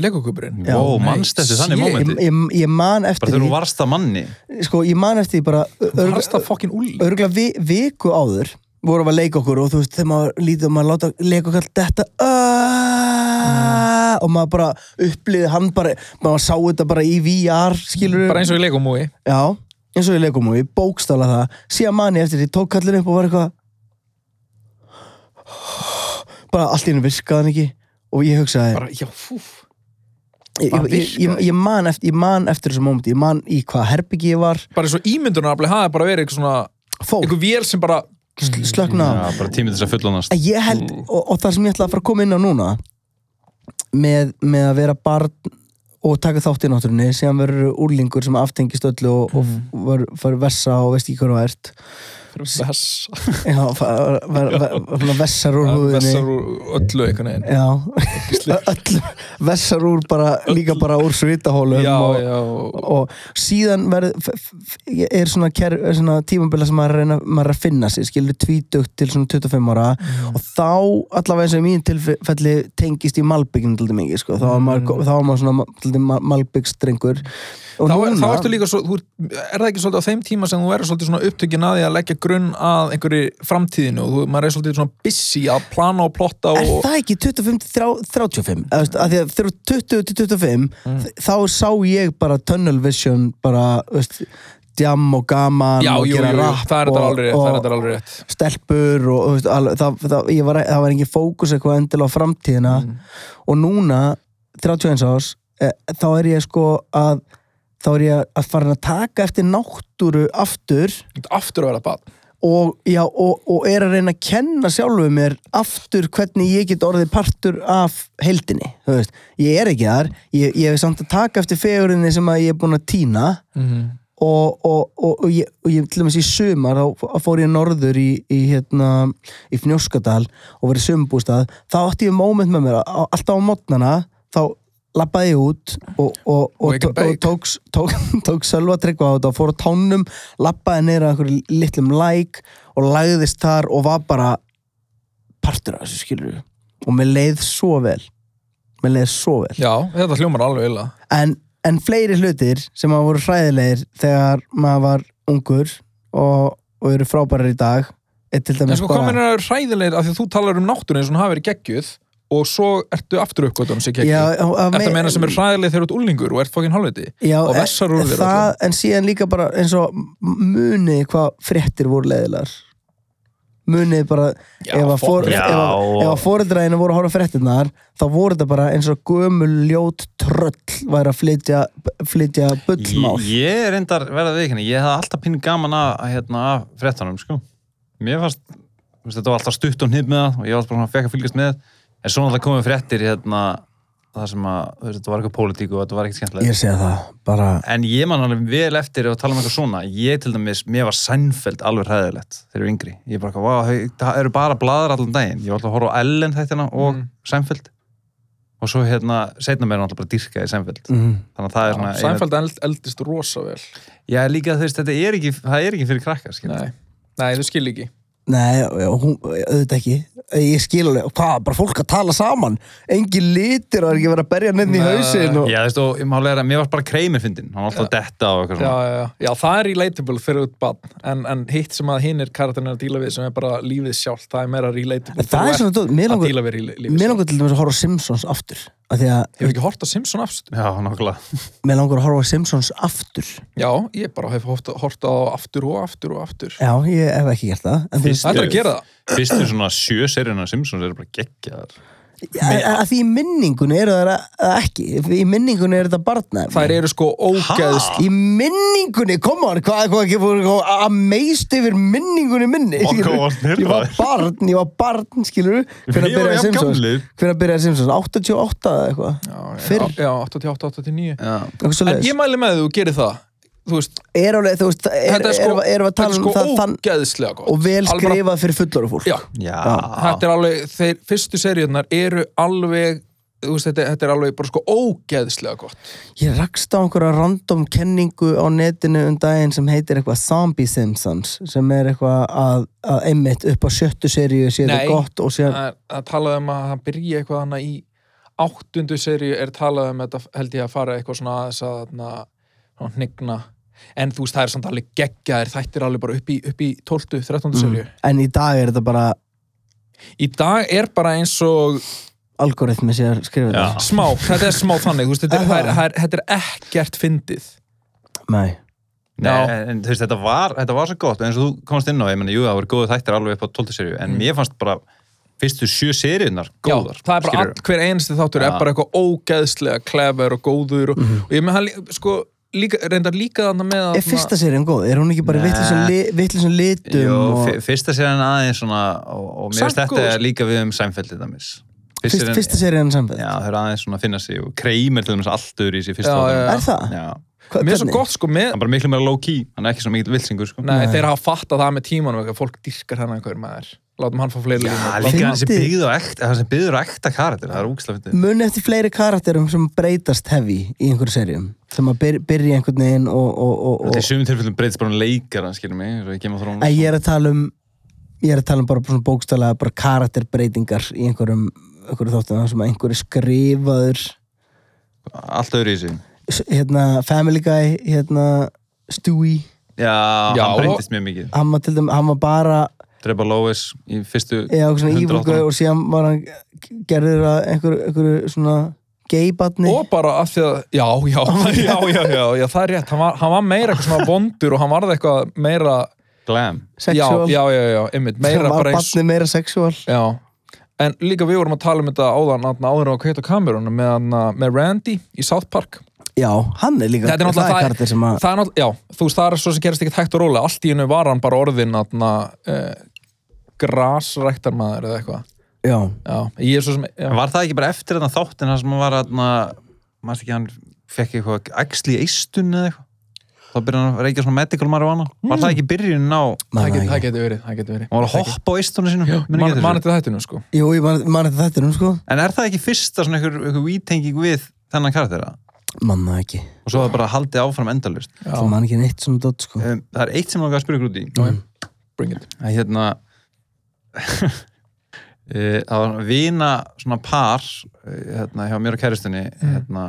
legokuburinn.
Já,
Ó,
nei,
mannst eftir þannig mómenti?
ég, ég, ég man eftir
Bara þegar
því
þú varst að manni.
Sko, ég man eftir því bara
Harsta fokkin úling
örgulega vi, viku áður vorum við að leika okkur og þú veist þegar maður lítið og maður láta leika okkur þetta uh, og maður bara upplýði hann bara maður sá þetta bara í VR skilur
bara eins og í legomúi
já, eins og ég leikum og ég bókstala það. Síðan man ég eftir því, tók kallin upp og var eitthvað bara allt í hennu virkaði hann ekki. Og ég hugsaði
bara, já, fúf
ég, ég, ég, man eftir, ég man eftir þessu mómenti, ég man í hvað herbyggi ég var.
Bara eins og ímyndunarafli hafi bara verið eitthvað svona
fór,
einhver vél sem bara
sl- slökna
Já, bara tímið þess að fullonast
En ég held, og, og það sem ég ætla að fara að koma inn á núna með, með að vera barn og taka þátt í náttúrunni síðan verður úrlingur sem aftengist öllu og, og var, var vessa og veist ekki hvað þú ert
vess
já, vessar úr húðinni.
vessar úr öllu einhvern veginn.
Vessar úr bara, líka bara úr svitahólum
já,
og,
já,
og síðan verð, er svona, ker, svona tímabila sem maður að reyna, maður að finna sig skilur tvítugt til svona 25 ára.
Mm.
og þá allavega eins og í mín tilfelli tengist í malbygginu til mikið sko. þá var maður, var maður svona mal, malbyggsdrengur. Og
Mm. Þá, er, ertu líka svo, þú, er það ekki svolítið á þeim tíma sem þú verður svolítið svona upptökin að því að leggja grunn að einhverju framtíðinu og þú, maður er svolítið svona busy að plana og plotta
Er
og
það ekki 25 til 35? Eða, veist, að því að þegar þú ert 20 til 25
Mm.
þá sá ég bara tunnel vision bara, veist, djam og gaman
já,
og
jú,
gera rapp
það er þetta
og-
það er
og-
rétt
stelpur og það, það, ég var, það var engin fókus eitthvað endil á framtíðina
Mm.
og núna 31 árs e, þá er ég sko að þá er ég að fara að taka eftir náttúru aftur
aftur að vera bann
og, og, og er að reyna að kenna sjálfu mér aftur hvernig ég get orðið partur af heldinni, ég er ekki þar. Ég, ég hef samt að taka eftir fegurinni sem að ég er búin að týna og, og, og, og, ég, og ég til dæmis í sumar þá fór ég norður í, í, hérna, í Fnjóskadal og verið sumbústað, þá átti ég moment með mér alltaf á mótnana þá lappaði út og, og, og, og, tók, tók, tók sölva tryggva á þetta og fór á tánum lappaði neyra einhverju litlum læk og lagðist þar og var bara partur af þessu skilur og mér leið svo vel. Mér leið svo vel.
Já, þetta hljómar alveg illa.
En, en fleiri hlutir sem að voru hræðilegir þegar maður var ungur og, og eru frábærar í dag er til
en sko, hvað mennir að hræðilegir? Af því að þú talar um náttúrun eins og hún hafi verið geggjuð og svo ertu aftur uppgötunum
að- að
Þetta
me-
meina sem er hræðileg þegar þú ert úlingur og ert fokkin hálfviti og vessar úr
en,
þér
það, en síðan líka bara eins og munið hvað fréttir voru leiðilegar munið bara
Já,
ef að for-
já.
ef að- ef að fóreldræðinu voru að horfa á fréttirnar þá voru þetta bara eins og gömul ljót tröll væri að flytja, flytja bullmál
Ég, ég er reyndar verða við ekki, ég hef alltaf pínu gaman að, að, hérna, af fréttanum, sko. Mér fannst, þetta var alltaf stutt og hnið með það og ég var bara svona að fekk að fylgjast með. En svo náttúrulega komið fréttir, hérna, það sem að, þú veist, þetta var eitthvað pólitík og þetta var ekkert skemmtilegt.
ég segja það, bara
En ég man alveg vel eftir að tala um eitthvað svona. Ég til dæmis, mér var Seinfeld alveg hræðilegt þegar ég var yngri. Ég bara, hei, það eru bara bladar allan daginn. Ég var alltaf að horfa á Ellen þættina og
Mm.
Seinfeld. Og svo hérna, setna mér alltaf bara dyrka í Seinfeld.
mm,
Þannig að það er svona...
Sænfeld eld, eldist rosa vel
Já, líka þú veist, þetta er ekki, er.
Nei, Nei þú skil ekki
nei, já, hún, auðvitað ekki ég skil alveg, hvað, bara fólk að tala saman? Engin litir og er ekki verið að berja nefn í
Nei.
hausinn og...
Já, þú veist, og málega er að mér var bara kreimir fyndin, hann var alltaf að detta og eitthvað svona.
já, já. já, það er relatable fyrir út bann en, en hitt sem að hinn er karakterin að díla við sem er bara lífið sjálft, það er meira relatable
það er svona, mér
að
langar til dæmis að horfa Simpsons aftur. að
Ég hef ekki hort á Simpson aftur
Já, nákvæmlega.
mér langar að horfa á Simpsons aftur
Já, ég bara hef hort, hort á aftur og aftur og aftur
já, ég hef ekki gert það en þú
Fyrst-
veist,
Það er að gera það
Fyrstu svona sjö seríuna Simpsons eru bara geggjaðar.
Að, að því í minningunni eru það að ekki. Í minningunni er þetta barna
þær eru sko ógeðst
í minningunni, koma hann hvað, hvað að meist yfir minningunni minni? Ég var barn, ég var barn skilur hvernig byrjaði Simpsons? 88 eða eitthvað? Fyrr,
já, 88, 89
Já.
eitthvað svo
en ég mæli með þú gerir það þú veist,
er alveg, þú veist, er,
þetta er sko,
að tala
er
um
sko
það þann,
ógeðslega gott.
Og vel skrifað fyrir fullor fólk.
Já,
Já.
þetta er alveg, þeir fyrstu seríunar eru alveg veist, þetta, þetta er alveg bara sko ógeðslega gott.
Ég rakst á einhverja random kenningu á netinu um daginn sem heitir eitthvað Zombie Simpsons sem er eitthvað að, að einmitt upp á sjöttu seríu sé þetta gott og síðan
það, það talaði um að það byrja eitthvað hana í áttundu seríu er talað um þetta held ég að fara eitthvað svona aðeins að svona hnigna en þú veist það er samt alveg geggjaðir þættir alveg bara upp í, upp í 12. 13.
Mm.
seríu
en í dag er þetta bara
í dag er bara eins og
algoritmi að skrifa
Já.
þetta
smá, þetta er smá þannig þú veist, þetta, er, það er, það er, þetta er ekkert fyndið
Nei,
Nei, en þú veist, þetta var, þetta var svo gott eins og þú komast inn á, ég menna, jú, það voru góðu þættir alveg upp á 12. serju, en mér fannst bara fyrstu sjö seríunar góðar
Já, það er bara all, hver einasti þáttur
Já.
er bara eitthvað ógeðslega klefur og góður og,
Mhm.
og ég með hann sko, líka, reyndar líka þarna með að
er fyrsta serían góð? Er hún ekki bara vittlisum li, vittlisum litum
Jú,
og
fyr- fyrsta serían aðeins svona og, og mér finnst þetta er líka við um Seinfeld þetta mis
fyrst, fyrsta serían samfæð?
Já, þau eru aðeins svona að finna sig og kreimir til dæmis allt öðru í sig fyrsta
Já, já, já.
Er það?
Já,
Hva,
mér er svo gott sko með
hann er bara miklu meira low key hann er ekki svo mikið vilsingur sko
Nei,
Nei.
þeir hafa fattað það með tímanum eitthvað, fólk dyrkar hann einhver maður látum hann fá fleiri
Já,
línur.
líka það sem byggður á ekta karakter, það er úkslega fyndið
Muni eftir fleiri karakterum sem breytast heavy í einhverju seríum sem að byr, byrja einhvern veginn og, og, og, og
Þetta í sumum tilfellum breytist bara um leikara, skilur mig, svo ég kemur þróun
að ég er að tala um ég er að tala um bara svona bókstælega bara karakterbreytingar í einhverjum, einhverju þáttum sem að einhverju skrifaður.
Allt öðru í sig
s- hérna Family Guy hérna Stewie.
Já,
Já,
hann
og-
breytist mjög mikið.
Hann var til dæmis, hann var bara
Drepa Lois í fyrstu
eða svona
100
evil guy og síðan var hann gerður að einhverju, einhverju svona gay-batni
og bara að því að, já, já, já, já, já, já, það er rétt. Hann var, hann var meira eitthvað svona vondur og hann varði eitthvað meira,
Glam.
Já,
sexual.
Já, já, já, einmitt,
hann
meira
var
bara eins
batni meira sexual.
Já, en líka við vorum að tala um þetta áðan, áðan áður á Kate og Cameron með, hann, með Randy í South Park.
Já, hann er líka
Þetta er náttúrulega-
það er karakter sem að
það er náttúrulega, já, þú veist, það er svo sem gerast ekkert hægt og rólega, allt í hennu var hann bara orðin atna, uh, grasræktarmaður eða eitthvað
já,
já, ég er svo sem.
Var það ekki bara eftir þetta þáttin þar sem hann var að maður ekki hann fekk eitthvað æxli í eistun eða eitthvað? Þá byrjaði hann að reykja svona medical marijuana. Var það ekki byrjunin á hann
það,
það
það getur verið, það verið.
Var að hoppa á eistunum sínum ekki
man,
eftir
þetta þættinu sko.
Jú, ég man, man þetta þetta nú sko.
En er það ekki fyrsta svona einhver, einhver vítenging við þennan karaktera?
man það ekki,
Og svo er bara haldið áfram endalust
það man ekki neitt svona dot sko.
Um, Það er eitt sem ég langar að spyrja ykkur út í.
Já, bring it.
Að hérna eh, það var vina svona par eh, hérna, hjá mér og kæristunni hérna,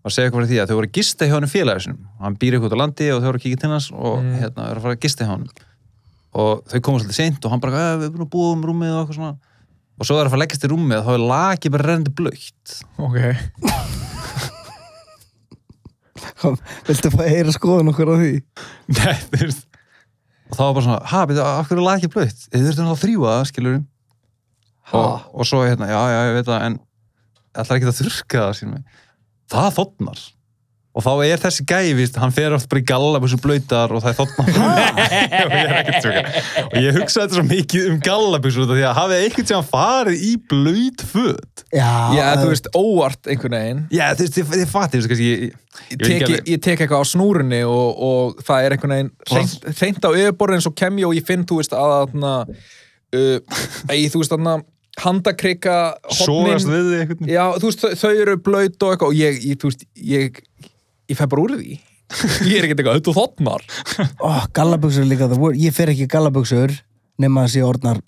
var að segja eitthvað fyrir því að þau voru að gista hjá sinum og hann býr eitthvað á landi og þau voru að kíkja til hans og
Mm.
hérna, eru að fara að gista hjá hann og þau komast svolítið seint og hann bara, "Eh, við erum búin að búa um rúmið og eitthvað svona. Og svo er að fara að leggast í rúmið og þá er lagið bara rennandi blöitt
ok,
viltu að heyra skoðun okkur á því?
Nei, þú veist. Og þá var bara svona, ha, betur, af hverju er lagið blöitt? Þið þurftum að þrjúa það, skilur og, og svo hérna, já, já, ég veit það en ætlar ekki að þurrka það sínum það þotnar. Og þá er þessi gæi, víst, hann fer oft bara í galla þessu blöytar og það er þotnar og ég er hugsaði þetta svo mikið um gallabusur því að hafið einhvern sem farið í blöyt föt?
Já,
já, þú veist, óvart einhvern veginn.
Já, þú veist, þið, þið fatið, þú veist, ég, ég,
ég
ég veit
tek,
ekki
ég, ég tek eitthvað á snúrunni og, og það er einhvern veginn hreint, hreint á yfirborðin svo kem ég og ég finn, þú veist, að þarna uh, að ég, þú veist, þarna handakrika
sógast við einhvern veginn.
Já, veist, þau, þau eru blöyt og eitthvað og ég, ég, veist, ég ég fæ bara úr því. Ég er ekkert eitthvað, þú þotnar.
Ó, gallabuxur er líka the word ég fer ekki í gallabuxur nema að sé orðnar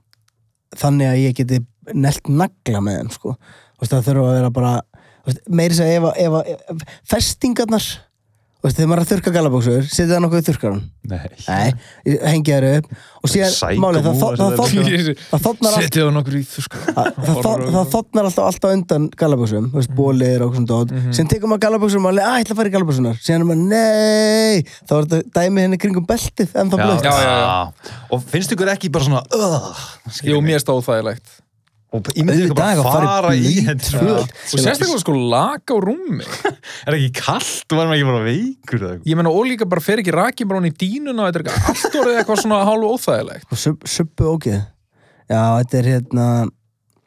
þannig að ég geti nelt nagla með þeim sko. Það þurfa að vera bara þú veist, meiri segja ef, að- ef, að- festingarnar þú veist, þegar maður er að þurrka gallabuxur setja það nokkuð í þurrkaran
Nei.
Nei, hengi þær upp og síðan, málið, það,
move,
það, það,
þessi
það, það þotnar allt
setja það nokkur í sko
það, það, það þotnar alltaf, alltaf undan gallabuxum þú veist, bólir og svona dót. Síðan tekur maður gallabuxum og maður, að, ég ætla að fara í gallabuxunar síðan er maður, nei! Þá er þetta dæmi henni kringum beltið en þá blöð
Já, já, já.
og finnst ykkur ekki bara svona og ekki bara
Auðvitað að fara í
hendur
föt.
og sérstaklega sko lag á rúmi.
Er ekki kallt, var maður ekki bara veikur
ég meina og líka bara fer ekki rakibrón í dínuna þetta er eitthvað allt orðið eitthvað svona hálfu óþægilegt.
Og sub, subbu ógeð já, þetta er hérna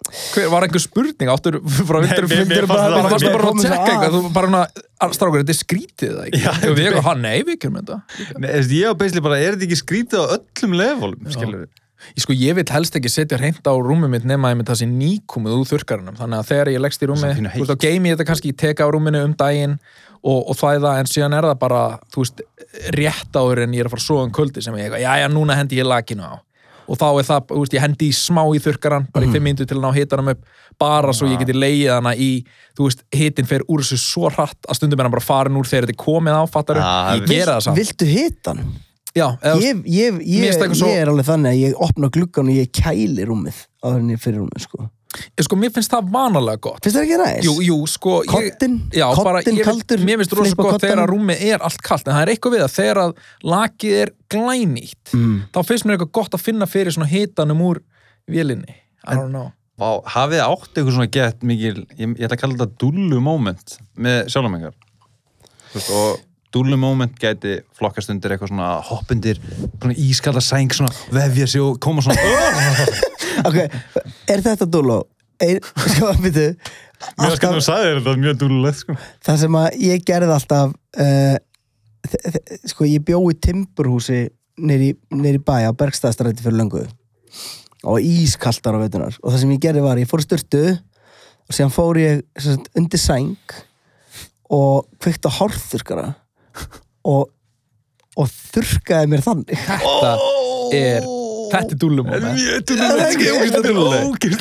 hver var einhver spurning? Áttur frá vildur
fannst
bara bara varstu bara að tjekka
að.
eitthvað þú bara hana strákur þetta er skrítið það ekki og við eitthvað hann nei við þetta
Nei, þú veist, ég og beisli bara, er þetta ekki skrítið á öllum levelum, skilur við?
Ég sko, ég vil helst ekki setja hreint á rúmið mitt nema ég með það sé nýkomið úr þurrkaranum. Þannig að þegar ég leggst í rúmi,
Svona pínu
þú veist, þá geimi ég þetta kannski í teka á rúminu um daginn og, og þvæða en síðan er það bara, þú veist, rétt áður en ég er að fara að sofa um kvöldi sem ég, já, já, núna hendi ég lakinu á. Og þá er það, þú veist, ég hendi í smá í þurrkaran bara í fimm minntu til að ná hitanum upp bara svo ég geti leið hana í þú veist, hitin fer úr þessu svo hratt að stundum er hann bara farin úr þegar þetta er komið á, fattar
Ah,
ég gera það samt.
viltu hitan?
Já, eða,
ég, ég,
Mér
ég,
finnst
ég,
svo-
er alveg þannig að ég opna gluggan og ég kæli rúmið en ég fyrir rúmið sko.
Ég, sko, mér finnst það vanalega gott.
Finnst það ekki næst?
Jú, jú, sko ég-
Koddinn?
Já, bara,
Koddinn
ég,
kaldur,
Mér finnst rosa
flippa
gott þegar að rúmið er allt kalt En það er eitthvað við að þegar að lakið er glænýtt
Mm.
Þá finnst mér eitthvað gott að finna fyrir svona hitanum úr vélinni. I don't know.
Vá, hafið átt eitthvað svona gett mikil, ég, ég ætla að kalla þetta dullu moment með sjálfmengar og dullu moment gæti flokkast undir eitthvað svona hoppundir, svona ískalla sæng svona vefja sig og koma svona
ok, er þetta dúló? Sko, veitu
Mér finnst hvernig þú sagði þetta mjög dullulegt sko.
Það sem að ég gerði alltaf uh, sko ég bjó í timburhúsi nýri bæ á Bergstaðstræti fyrir löngu. Og ískaltar á veitunar og það sem ég gerði var, ég fór styrtu og síðan fór ég sem sagt, undir sæng og kveikti á hárþurkara og, og þurkaði mér þannig.
Þetta er, þetta er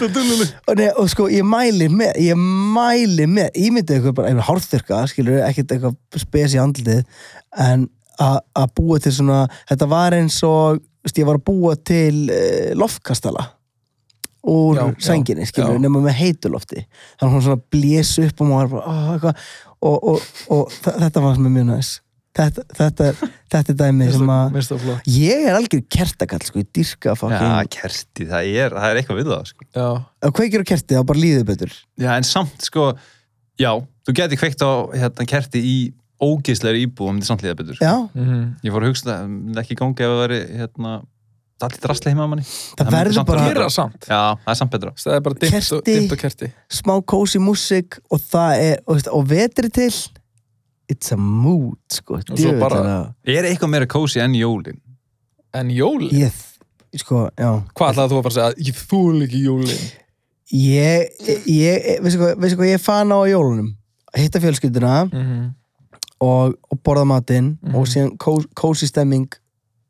er
dullulegt
og, nei, og sko ég mæli með ég mæli með, ég myndi eitthvað bara einhver hárþurka, skilur, ekkert eitthvað spes í andlitið en að að búa til svona, þetta var eins og veist, ég var að búa til uh, loftkastala úr
Já,
sænginni, skilur,
já.
nema með heitulofti þannig að hún svona blés upp og maður bara, oh, eitthvað, og, og, og, þetta var sem er mjög næs. Þetta, þetta, er- þetta er dæmi sem að
það
ég er algjör kertakall, sko, ég dyrka
Já,
fucking,
kerti, það er, það er eitthvað við það sko.
Já,
að kveikir á kerti, þá bara líður betur.
Já, en samt sko, já, þú geti kveikt á hérna, kerti í ógeðslegri íbú um þetta samt líða betur.
já,
mhm.
Ég fór að hugsa það, myndi ekki gangi ef það hérna, allir drastli heima á manni.
það
myndi
verður bara
Gera það samt.
Já, það er samt betra.
Það er bara dimmt og, dimmt og kerti.
smá kósi músík og það er, og, og vetri til it's a mood sko,
svo
djöfull
bara-
er það-
Er eitthvað meira kósi enn jólin?
En jólin,
ég, sko, já.
Hvað ætlaði þú að fara að segja? Ég þúl ekki jólin.
Ég, ég, veistu hvað, veistu hvað ég fan á jólunum? Hitta fjölskylduna
mm
og, og borða matinn
Mhm.
og síðan kó- kósi stemming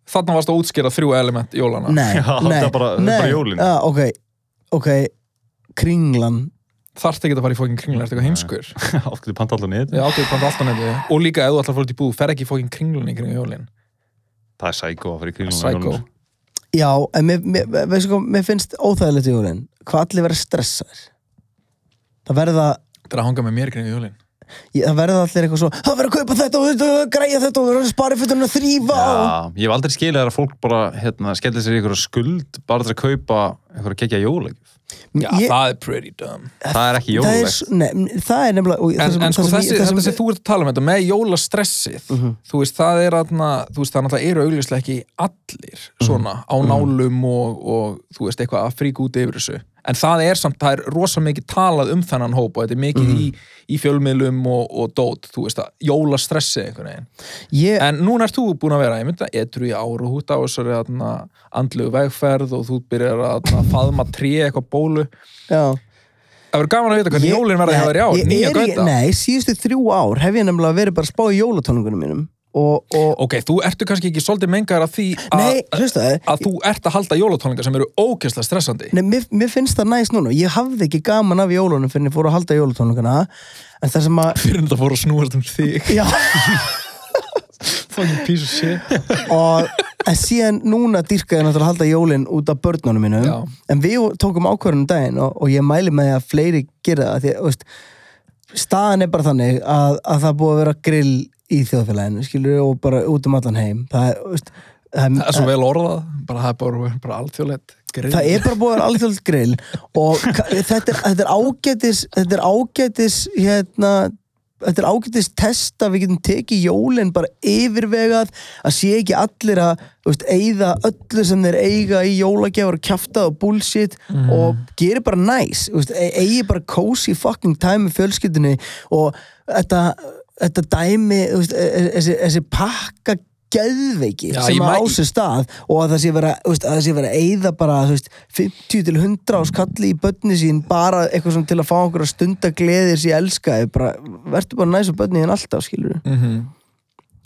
Þarna varst að útskýra þrjú element jólana.
Nei,
Já,
nei,
það er bara- það
nei,
bara jólin.
já, ok, ok. Kringlan.
Þarft ekki að fara í fókin kringlan, ertu eitthvað heimskur?
Allt getur panta í
Ég
þetta.
átöðu bara alltaf nefndi Og líka ef þú ætlar að fara út í búð, fer ekki í fókin kringlun í kring jólin?
Það er sækó að fara í kringlum.
Psycho.
já, en mér, mér, veistu hvað, mér finnst óþægilegt í jólin? Hvað allir verða stressaðir? Það verða
Það er að hanga með mér í kring jólin
Ég- það verða allir eitthvað svo það verður að kaupa þetta og þetta og græja þetta og verður að spara fyrir þrýfa og...
Já, ég hef aldrei skilið að fólk bara hérna, skellir sér í einhverja skuld bara til að kaupa einhverja kekja jólegjöf.
Já,
Ég-
það er pretty dumb
Það er ekki
það er,
jólegt.
s- nei, það er nefnilega og það
En,
sem-
en sko
það sem
þessi,
ég- það
þetta
sem-
sem þú ert að tala um þetta með jólastressið
Mhm.
þú veist, það er aðna þú veist, það náttúrulega eru augljóslega ekki allir
Mhm.
svona á nálum og, og þú veist, eitthvað að fríka út yfir þessu en það er samt, það er rosa mikið talað um þennan hóp og þetta er mikið
Mhm.
í, í fjölmiðlum og, og dót, þú veist, að jólastressið einhvern veginn
ég,
En núna ert þú búin að vera, ég myndi að etru í ár og þú ert á þessari aðna, andlu vegferð og þú byrjar að aðna, faðma trí eitthvað bólu.
já,
Það verður gaman að vita hvernig
Ég-
jólinn verða hjá þér í ár,
ég
nýja
er ekki-
gauta.
nei, síðustu þrjú ár hef ég nefnilega verið bara að spá í jólatónungunum mínum og, og
Ok, þú ertu kannski ekki svolítið mengar að því að,
nei, hlusta það
að þú ert að halda jólatónlingar sem eru ógeðslega stressandi.
Nei, mér, mér finnst það næst núna ég hafði ekki gaman af jólunum fyrir ég fór að halda jólatónunguna en það sem að
Fyrir en það fór að snúast um þig.
já,
Fucking piece of shit.
og en síðan núna dýrka ég náttúrulega að halda jólin út af börnunum mínum
Já.
en við tókum ákvörðunum daginn og, og ég mæli með að fleiri gera það því að veist, staðan er bara þannig að, að það búið að vera grill í þjóðfélaginu skilur og bara út um allan heim það er, veist, það,
er svo vel orðað, bara það er bara, bara alþjóðlegt grill.
það er bara vera alþjóðlegt grill og þetta er, þetta er ágætis þetta er ágætis hérna þetta er ágætis test að við getum tekið jólin bara yfirvegað að sé ekki allir að veist, eyða öllu sem þeir eiga í jólagjafur kjafta og bullshit og gera bara næs veist, e- eigi bara cozy fucking time með fjölskyldunni og þetta, þetta dæmi e- e- þessi, þessi pakka geðveiki
Já,
sem
ég
að á sér stað og að það sé vera, veist, að það sé vera að eyða bara veist, 50 til 100 á skalli í börni sín bara eitthvað sem til að fá einhverja stunda gleðir sér elska. Bara, verður bara næs og börni þín alltaf skilur
Mhm.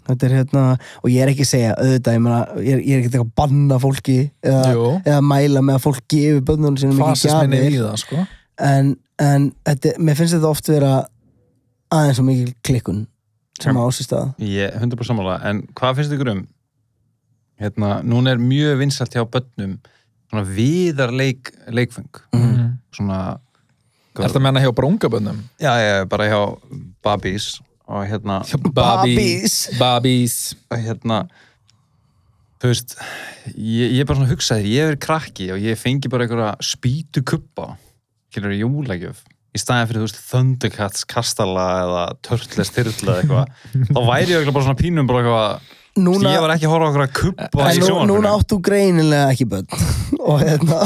þetta er hérna, og ég er ekki að segja auðvitað, ég, meina, ég, er, ég er ekki að banna fólki eða, eða mæla með að fólk gefi börnunum sínum ekki
það, sko.
en, en þetta, mér finnst þetta oft vera aðeins og mikil klikkun sem á sér stað
Ég, 100% sammála, en hvað finnst ykkur um hérna, núna er mjög vinsalt hjá börnum svona viðar leik, leikfeng
Mm.
svona
Er það menna hjá bróngabönnum?
já, já, bara hjá Babys og hérna,
Babys.
Babys.
hérna þú veist ég, ég er bara svona að hugsa þér, ég verið krakki og ég fengi bara einhverja spýtu kuppa hérna í jólagjöf í staðin fyrir, þú veist, Thundercats kastala eða Turtles Tyrtla eða eitthvað þá væri ég bara svona pínum bara eitthvað
Núna,
ég var ekki að horfa á okkur að kuppa
en
í
nú,
sjónvarpinu.
núna áttu greinilega ekki börn og hérna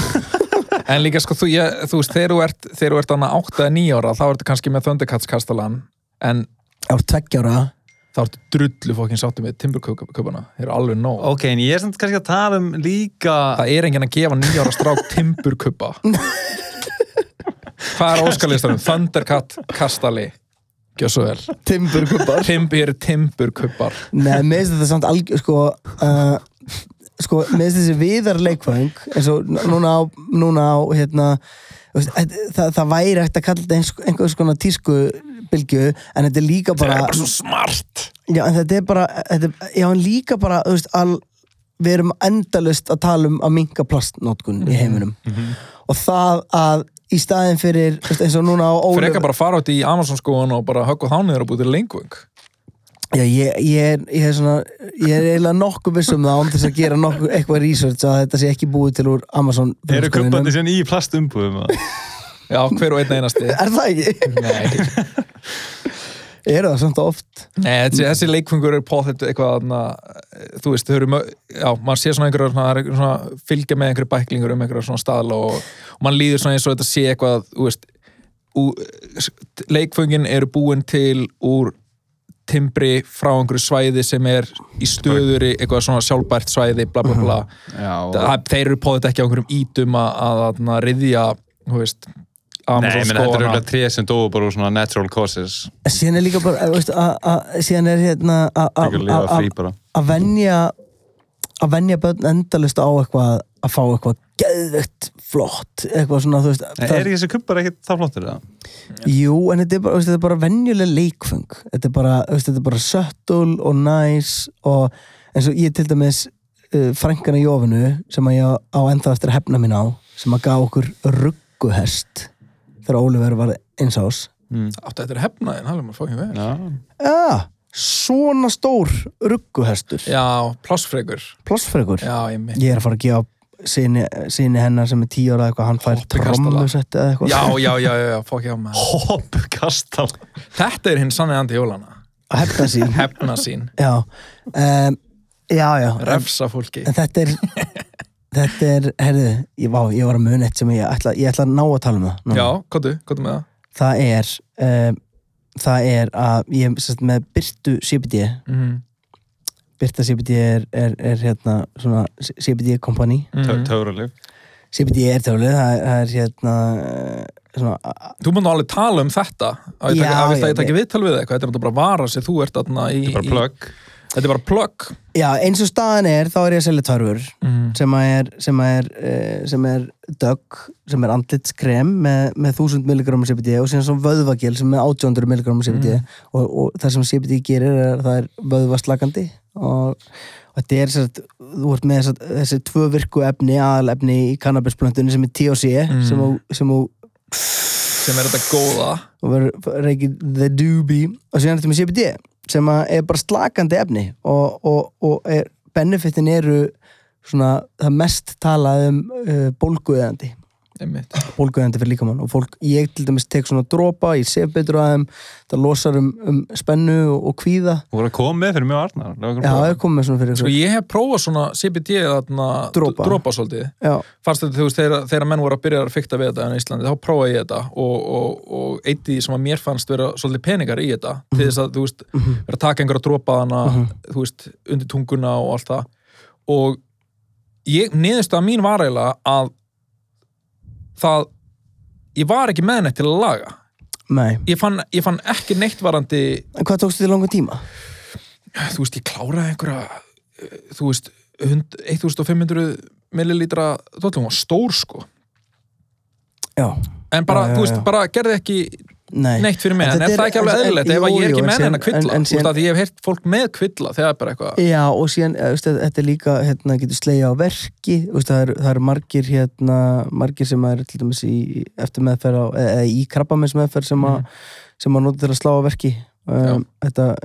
En líka, sko, þú, ég, þú veist, þegar þú ert, þegar þú ert annað 8 eða 9 ára, þá ertu kannski með Thundercats kastalan, en
ár tveggjára
þá ertu drullu fókin sáttu með timburköpuna. Þeir eru alveg nóg.
Ok, en ég er samt kannski að tala um líka
Það er enginn að gefa 9 ára strák timburköpa. Hvað er óskalistarum? Thundercat kastali. Gjör svo vel.
timburkubbar
Timbir timburköpar.
Nei, mér finnst þetta samt algjör sko, uh, sko mér finnst þessi viðar leikfæðing eins og núna á, núna á hérna, þetta- það, það væri hægt að kalla þetta einhvers konar tísku bylgju, en þetta er líka
Það
bara
er bara svo smart.
já, en þetta er bara, þetta, já, en líka bara þú veist, al, við erum endalust að tala um að minka plastnótkun í heiminum og það að í staðin fyrir, eins og núna á
Fyrir
Ólöf
ekki bara fara út í Amazon skóan og bara högg og þániður og búið til lengvöng.
Já, ég, ég, er, ég, er svona, ég er eiginlega nokkuð viss um það án þess að gera nokkuð, eitthvað research að þetta sé ekki búið til úr Amazon
Eru kuppandi síðan í plastumbúðum?
Já, hver og einn einasti.
Er það ekki?
Nei.
Er það samt oft?
Nei, þessi, þessi leikfungur er póð þetta eitthvað þarna, þú veist, þau eru já, maður sé svona einhverja svona, það er einhverja svona fylgja með einhverju bæklingur um einhverja svona staðla og, og mann líður svona eins og þetta sé eitthvað þú veist, ú, leikfungin eru búin til úr timbri frá einhverju svæði sem er í stöðuri eitthvað svona sjálfbært svæði, bla bla bla
Já, og...
það, þeir eru póð þetta ekki á einhverjum ítum að, að, að, að riðja, þú veist
Nei,
Amazon
menn þetta er
skóana
auðvitað tré sem dóu bara úr svona natural causes.
Síðan er líka bara, síðan er hérna að-
Ekki
að venja börn endalust á eitthvað að fá eitthvað geðvegt flott eitthvað svona, þú veist
Nei, er ekki þessi kuppar ekkert það flottur eða?
Jú, en þetta er bara, þetta er bara venjuleg leikfeng þetta er bara, þetta er bara subtle og nice og eins og ég til dæmis uh, frænkana Jófinu sem að ég á ennþá eftir hefna mín á sem að gaf okkur rugguhest þegar Ólífer var eins ás
áttu þetta er hefnaðin, það er maður fókin vel.
Já,
svona stór rugguhestur
já, plássfregur
plossfregur
já, ég mynd
Ég er að fara að gefa sinni, sinni hennar sem er tíu ára eða eitthvað, hann fær trommusett eða eitthvað.
Já, já, já, já, já, fokk já með.
Hoppukastal
Þetta er hinn sannig andi jólana
hefna sín.
Hefna sín,
Já, um, já, já.
Refsa fólki.
En þetta er þetta er, herðu, ég, ég var að muna eitt sem ég ætla, ég ætla að ná að tala um það núna.
Já, kottu, kottu með það.
Það er um, það er að ég sérst, með Byrtu CBD
mm
Byrta CBD er, er, er hérna svona CBD company
-hmm.
Töfraleg
CBD er tölið, það, er- það er hérna eh, svona
Þú múin alveg tala um þetta. Að ég að ég- viðtal við eitthvað. Þetta er bara vara sem þú ert þarna í,
Þetta er bara
í
plugg
Þetta er bara plugg
já, eins og staðan er, þá er ég að selja törfur
mm.
sem er er, sem er dögg sem er andlitskrem með, með 1000 mg CBD og síðan svona vöðvagil sem er 800 mg CBD og, og það sem CBD gerir er að það er vöðvaslagandi og, og þetta er sér þú ert með þess, þessi tvö virku efni aðalefni í kannabisplöntunni sem er THC
Mm.
sem, þú- sem þú
sem er þetta góða
og verður reykið the doobie og síðan ertu með CBD sem er bara slakandi efni og, og, og er benefitin eru svona það mest talað um uh, bólguðandi. Bólguðandi fyrir líkamann og fólk, ég til dæmis tek svona dropa, ég sef betur að þeim það losar um, um spennu og, og kvíða.
Þú voru að koma með fyrir mjög Arnar
já,
prófa.
ég kom með svona fyrir
Sko ég hef prófað svona CBD þarna,
Dropa.
dropa svolítið.
Já,
fannst þetta þú veist þegar, þegar menn voru að byrja að fykta við þetta í Íslandi, þá prófaði ég þetta og, og, og eitt í því sem að mér fannst vera svolítið peningar í þetta til þess að þú veist, vera að taka einhverja dropa hana þú veist, undir tunguna og allt það. Og ég, niðurst að mín var eiginlega að það ég var ekki með neitt til að laga.
Nei.
Ég fann, ég fann ekki neitt varandi
en hvað tókstu þið langa tíma?
þú veist, ég kláraði einhverja eh, þú veist, hund- 1500 millilítra dollum var stór sko.
Já,
en bara,
Já, já,
þú veist, bara gerði ekki
nei.
Neitt fyrir mig,
En
en, er það
er-
ekki alveg eðlilegt? ef að ég er ekki með henn að kvilla,
en- en
þú veist,
síðan-
að ég hef heyrt fólk með kvilla þegar er bara eitthvað
Já, og síðan, eh, veist, þetta er líka hérna, getur slegja á verki veist, það, er, það eru margir hérna, margir sem er til dæmis í eftir meðferð á, eða í krabbamins meðferð sem,
Mhm.
mm. sem að nota til að slá á verki. Um, þetta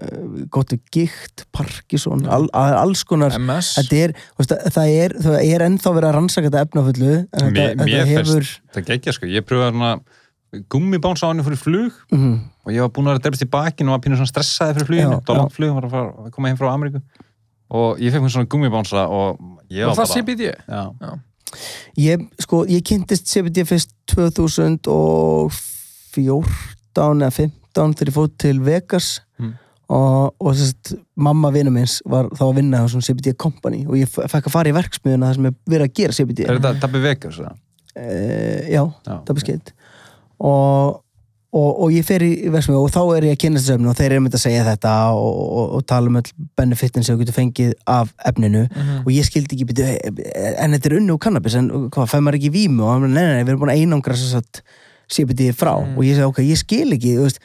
gott er gikt, Parkinson al, al, alls konar
MS
þetta er, veist, það er, það er ennþá verið að rannsaka þetta efnafullu en
Mér,
þetta,
mér
þetta hefur
fyrst, það geggja sko. Ég pröfaði hana gummibáns á henni fyrir flug.
Mm,
og ég var búin að vera drefst í bakin og var pínu svona stressaði fyrir fluginu,
Já,
það
já.
langt flug var að, fara, koma heim frá Ameríku. Og ég fekk mér svona gummibánsa og ég
og
var
það
bara
CBD
já,
ég, sko, ég kynntist CBD fyrst 2014 eða 15 þegar ég fótt til Vegas.
Mm.
og, og sérst, mamma vina minns var þá að vinna á CBD company. Og ég fekk að fara í verksmiðuna þar sem er verið að gera CBD
er þetta Dabbi Vegas?
uh, já,
Já,
það er skeitt og, og, og ég fer í verksmiðuna og þá er ég að kynast þessu efni og þeir eru myndið að segja þetta og, og, tala um öll benefitin sem þú getur fengið af efninu.
Mhm.
og ég skildi ekki byrju, en þetta er unni og kannabis en hvað, fæ maður ekki vímu? Og hann, nei, nei, nei, við erum búin að einangra þess að CBD frá.
Mm.
og ég segi, ok, ég skil ekki þú veist,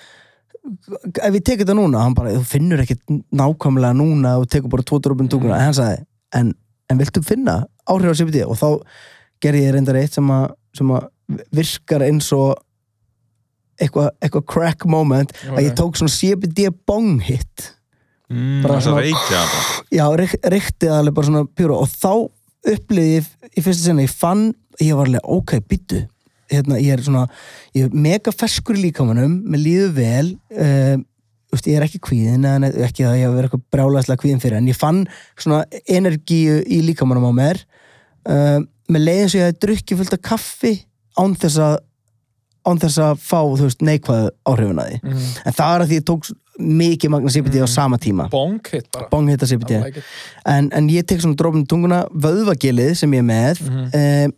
ef ég tek þetta núna hann bara, þú finnur ekkert nákvæmlega núna og tekur bara tvo drópin tunguna en hann sagði, en, en viltu finna áhrif á CBD og þá gerði ég reyndar eitt sem að, sem að virkar eins og eitthvað eitthva crack moment að ég tók svona CBD bong hit.
Mm,
Bara svona-
reykja bara.
já, reik- reykti alveg bara svona pjúra og þá upplýði ég í fyrsta sinna, ég fann, ég var alveg, ok, byttu hérna, ég er svona, ég er mega ferskur í líkamanum, mér líður vel uh, veist, ég er ekki kvíðin en ekki að ég hef verið eitthvað brjálæðslega kvíðin fyrir en ég fann svona energíu í líkamanum á mér uh, með leiðin sem ég hefði drukkið fullt af kaffi án þess að án þess að fá, þú veist, neikvæð áhrifin að því.
Mhm.
en það er að því ég tók mikið magna CBD á sama tíma.
Bong hit bara.
Bong hitta CBD
I like
en, en ég tek svona drófum tunguna vöðvagilið sem ég er með
Mhm.
mm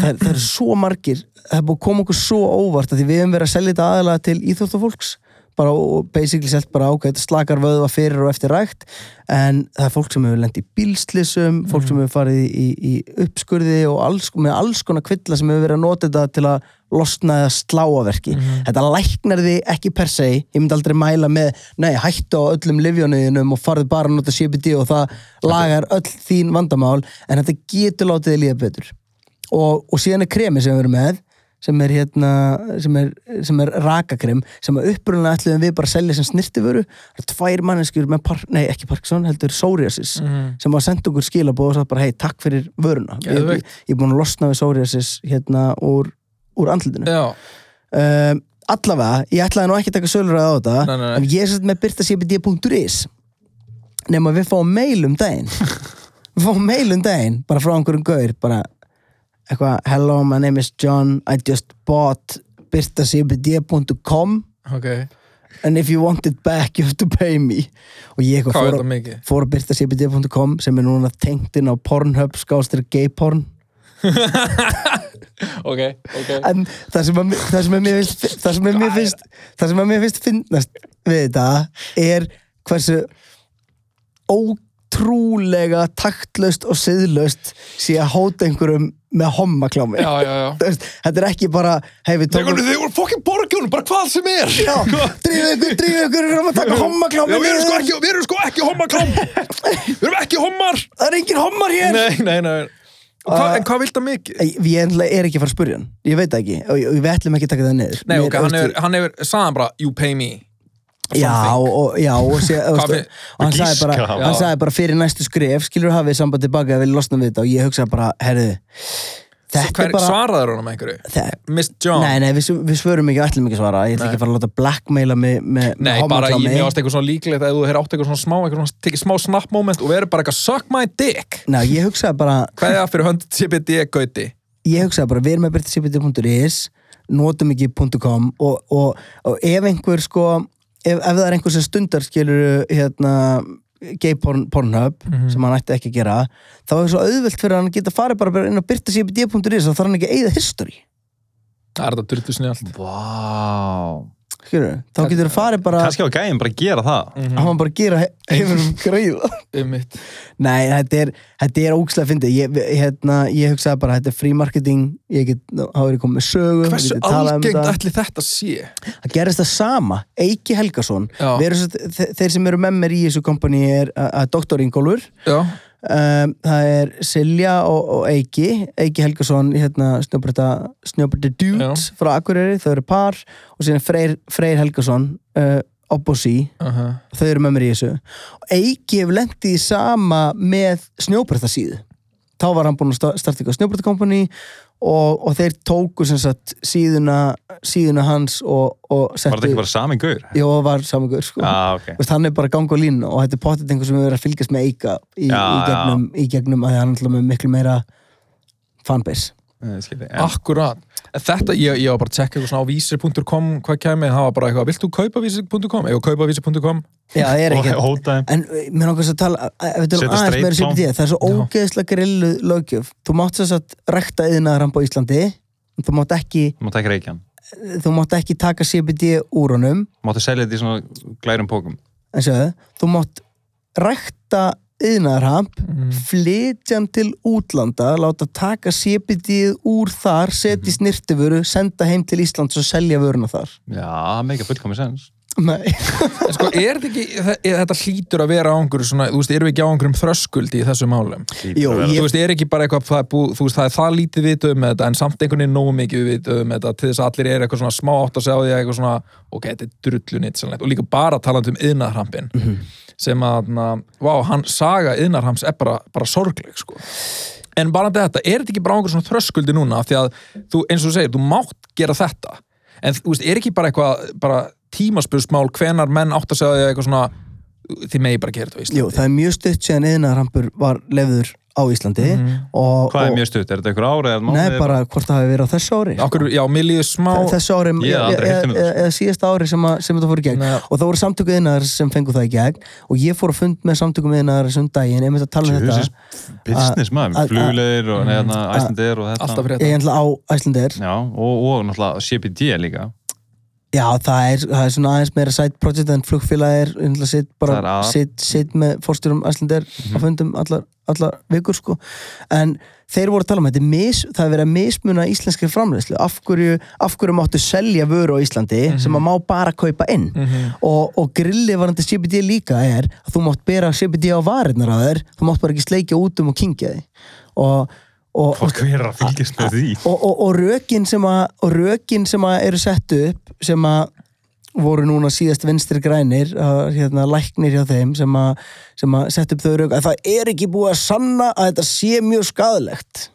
það, það er svo margir það er búið að koma okkur svo óvart að því við hefum verið að selja þetta aðalega til íþjóttafólks bara basically selt bara ákveð slakar vöðva fyrir og eftir rækt en það er fólk sem hefur lent í bílslisum fólk sem hefur farið í, í, uppskurði og alls, með alls konar kvilla sem hefur verið að nota þetta til að losna eða slá á verki. Þetta læknar því ekki per se ég myndi aldrei mæla með, nei, hættu á öllum livjónuðinum og farðu bara að nota CBD og það lagar öll þín vandamál en þetta getur látið þið líða betur. Og, og síðan er kremi sem við erum með sem er hérna sem er, sem er rakakrem sem að upprunlega ætluðum við bara að selja sem snirtiföru það er tvær manneskjur með, par, nei ekki Parkinson heldur psoriasis
Mhm.
sem að senda okkur skilabóð og sagt bara hei takk fyrir vöruna. Ég, ég, er búin að losna við psoriasis hérna úr, úr andlutinu um, allavega, ég ætlaði nú ekki að taka sölur á þetta
Nei, nei, nei.
en ég er sett með byrtacbd.is nema við fáum mail um daginn. Við fáum mail um daginn bara frá einhverjum gaur bara eitthvað, hello my name is John. I just bought byrtacbd.com
ok.
And if you want it back you have to pay me. Og ég eitthvað
hvað
fór,
mikið?
fór að byrtacbd.com sem er núna tengt inn á Pornhub skástir gayporn.
Ok, ok.
En það sem, að, það sem að mér finnst það sem að mér finnst það sem að mér finnst finnast við þetta er hversu ótrúlega taktlaust og siðlaust sé að hóta einhverjum með hommaklámi.
Já, já, já.
Þú veist, þetta er ekki bara við tókum
Þeir voru fokkin borgjón, bara hvað sem er.
Drífið ykkur, drífið ykkur við erum að taka hommaklámi.
Við erum sko ekki, erum sko ekki hommaklám. Við erum ekki hommar.
Það er engin hommar hér.
Nei, nei, nei. Hva, En hvað vilt það mikið?
Ég er ekki að fara að spurja hann. Ég veit ekki. Og við ætlum ekki að taka það niður.
Nei,
Mér-
ok, hann hefur, hefur, sagði hann bara You pay me
Já, og, já, og, sé, og, og, og hann, sagði bara, hann sagði bara fyrir næstu skref skilur hafið samband tilbaka að vilja losna við þetta og ég hugsaði bara, herðu þetta
Hver,
er bara
svaraður honum einhverju?
það,
Miss John?
Nei, nei, við, við svörum ekki, ætlum ekki að svara Ég
Nei.
ekki að fara að láta blackmaila með, með,
Nei,
með
bara ég varst eitthvað svona líklegt að þú hefur átt eitthvað svona smá, eitthvað svona, tekið smá snap moment og verið bara eitthvað suck my dick
Nei, ég hugsaði bara
Hvað er það fyrir hönd CBD gauti?
Ég hugsaði bara, við erum með byrtisipiti.is notum ekki .com og, og, og ef einhver sko ef, ef það er einhver sem stundar skilur hérna gay porn, pornhub sem hann ætti ekki að gera þá er það svo auðvelt fyrir hann að geta farið bara inn á byrtisipiti.is þá þarf hann ekki að eigða history.
Það er þetta dyrtu snjált
Vá.
Skilur, þá getur það farið bara
Kannski á gæðin bara að gera það.
hann var bara að gera he- heiminum greiða
um
Nei, þetta er, þetta er ógslag fyndið. Ég, hérna, ég hugsaði bara, þetta er free marketing ég get, þá er ég komið með sögu
Hversu
um
algengt
þetta.
ætli þetta sé?
það gerist það sama, Eiki Helgason þeir sem eru með mér í þessu kompani er að að Dr. Ingólfur
Já,
um, það er Silja og, og Eiki. Eiki Helgason, hérna snjóbreyta dudes frá Akureyri þau eru par. Og síðan Freyr, Freyr Helgason uh, Opposi
uh -huh.
þau eru með mér í þessu. Og Eiki hefur lendið í sama með snjóbreyta síðu þá var hann búinn að sta- starta eitthvað snjóbreyta kompani og, og þeir tóku sem sagt síðuna, síðuna hans og, og
Var þetta
settu
ekki bara sami gaur?
Jó, var samangur sko.
Ah, ok.
Veist, hann er bara gang og línu og þetta er pottet einhver sem verið að fylgjast með Eika í,
Já,
í, gegnum, í gegnum að hann er alltaf með miklu meira fanbase
Eh,
Þetta, ég, ég var bara að checka eitthvað svona á vísir.com hvað kemur, það var bara eitthvað, vilt þú kaupa vísir.com? Eða kaupa vísir.com?
Já, það er
Og
ekki
hóta þeim.
En mér langast að tala, uh, ef við erum aðeins meira
streiklán.
CBD, það er svo ógeðslega grillu löggjöf. Þú mátt þess að rekta yðnaðaramp á Íslandi, þú mátt ekki,
Þú mátt ekki reykja hann.
þú mátt ekki taka CBD úr honum,
máttu selja þetta í svona glærum pókum.
en sjöðu, þú mátt rekta yðnaðaramp,
Mm.
flytja hann til útlanda, láta taka CBD úr þar, setja í snirtifuru, senda heim til Íslands og selja vöruna þar.
Já, það meika fullkomi sens.
Nei.
En sko, er þetta ekki, þe- þetta hlýtur að vera á einhverju svona, þú veist, erum við ekki á einhverjum þröskuldi í þessum málum?
Jú, ég-
Þú veist, er ekki bara eitthvað, það er, bú, þú veist, það er það lítið vitað um þetta, en samt einhvern veginn nógu mikið vitað um þetta, til þess að allir er eitthvað svona smá átt að segja á því að eitthvað svona, ok, þetta er drullunit sannlegt, og líka bara talandi um yðnarhampin, sem að, na, vá, hann saga yðnarhamps er bara, bara sorgleg, sko. En bara þetta, er þetta ekki bara á einhverjum svona þröskuldi núna, af því að, þú, eins og þú segir, þú mátt gera þetta, en þú veist, er ekki bara eitthvað, bara tímaspursmál, hvenar menn átt að segja á því að eitthvað svona, þið megi bara gera þetta á Íslandi.
Jú, það er mjög stutt síðan yðnaðarampur var lefður á Íslandi og,
Hvað er mjög stutt? Er þetta einhver ári?
Nei, bara hvort það hafi verið á þessu ári
Okkur, já, mér líður smá
þessu ári,
heyrt um
eða,
þetta.
eða, síðasta ári sem, að, sem þetta fór í gegn
Nei.
og það voru samtöku yðnaðar sem fengu það í gegn og ég fór að fund með samtökum yðnaðar sem daginn, einmitt að tala um þetta
business maður,
að-
flugleðir og neðna Æslandir og þetta.
alltaf fyrir
ég
þetta
ætla á Æslandir
Já,
það er, það er svona aðeins meira side project en flugfélagir, sitt bara sitt, sitt með fórstjórum Æslandir
Mhm.
á fundum allar, allar vikur sko. En þeir voru að tala um þetta mis, það er verið að mismuna íslenskri framleiðslu. Af hverju, af hverju máttu selja vöru á Íslandi sem að má bara kaupa inn?
Mhm.
og, og grillið varandi CBD líka er að þú mátt bera CBD á varirnar á þér þú mátt bara ekki sleikja út um og kingja því. Og, og,
Fólk hver er að fylgjast með því?
og, og, og rökin sem að og rökin sem að eru sett upp sem að voru núna síðast vinstri grænir að, hérna, læknir hjá þeim sem að, sem að sett upp þau rök að það er ekki búið að sanna að þetta sé mjög skadalegt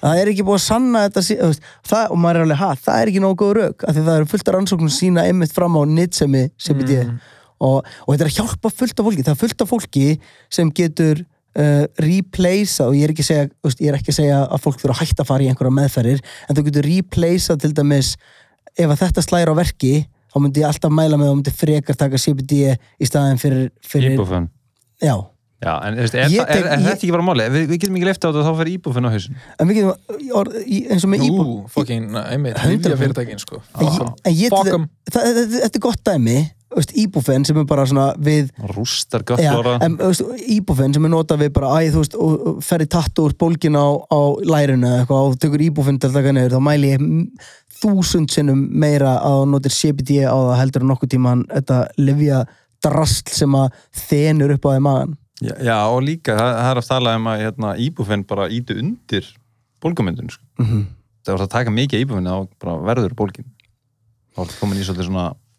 það er ekki búið að sanna að þetta sé, veist, það, og maður er alveg ha, það er ekki nógu góð rök af því það eru fullt af rannsóknum sína einmitt fram á nýtsemi CBD og, og þetta er að hjálpa fullt af fólki. Það er fullt af fólki sem getur uh, replace og ég er ekki að segja veist, ég er ekki að segja að fólk þurfa að hætta að fara í einhverja meðferðir en þú getur replace til dæmis ef að þetta slæra á verki þá myndi ég alltaf mæla með að þú myndi frekar taka CBD í staðin fyrir, fyrir
Íbúfun.
já,
Já, en er, er,
Ég
er,
tek-
er,
ég-
þetta ekki bara máli? Við, við getum ekki lefta á þetta þá fer íbúfun á hausin.
en við getum orð, í, eins og með íbú
Ú, fucking, einmitt,
100%.
lífja fyrirtækin, sko
en, ég- en ég,
Fuck
þetta,
'em.
þetta, þetta er gott dæmi íbúfen sem er bara svona við
Rústar
veist, íbúfinn sem er notað við bara, æ, þú veist, og, ferði tattu úr bólgin á, á lærinu eitthvað og tekur íbúfinn til að taka niður, þá mæli ég þúsund sinnum meira að notir CBD á það heldur nokkuð tíman þetta livja drasl sem að þenur upp á því magan.
Já, já, og líka, það, það er að tala um að hérna, íbúfinn bara ítu undir bólgumyndun, sko.
Mm -hmm.
Það var að taka mikið íbúfinn þá bara verður bólgin. Þá er komin í svolítið svona Það.